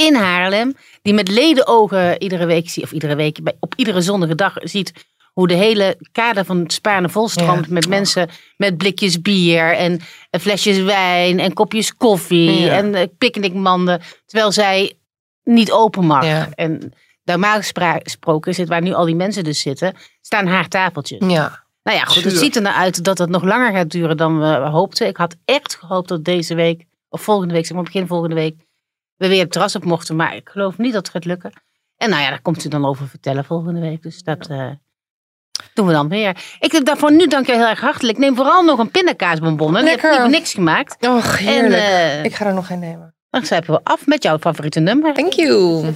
in Haarlem. Die met ledenogen iedere week, zie- of iedere week, bij- op iedere zonnige dag ziet hoe de hele kade van het Spaarne volstroomt Ja. met mensen met blikjes bier en eh, flesjes wijn en kopjes koffie Ja. en eh, picknickmanden. Terwijl zij niet open mag. Ja. En normaal gesproken zit waar nu al die mensen dus zitten, staan haar tafeltjes. Ja. Nou ja, goed, het ziet er nou uit dat het nog langer gaat duren dan we hoopten. Ik had echt gehoopt dat deze week, of volgende week, zeg maar begin volgende week, we weer het terras op mochten. Maar ik geloof niet dat het gaat lukken. En nou ja, daar komt u dan over vertellen volgende week. Dus dat eh, doen we dan weer. Ik daarvoor nu dank je heel erg hartelijk. Neem vooral nog een pindakaasbonbon. Ik heb niks gemaakt. Och, heerlijk. En, ik ga er nog een nemen. Dan sluiten we af met jouw favoriete nummer. Thank you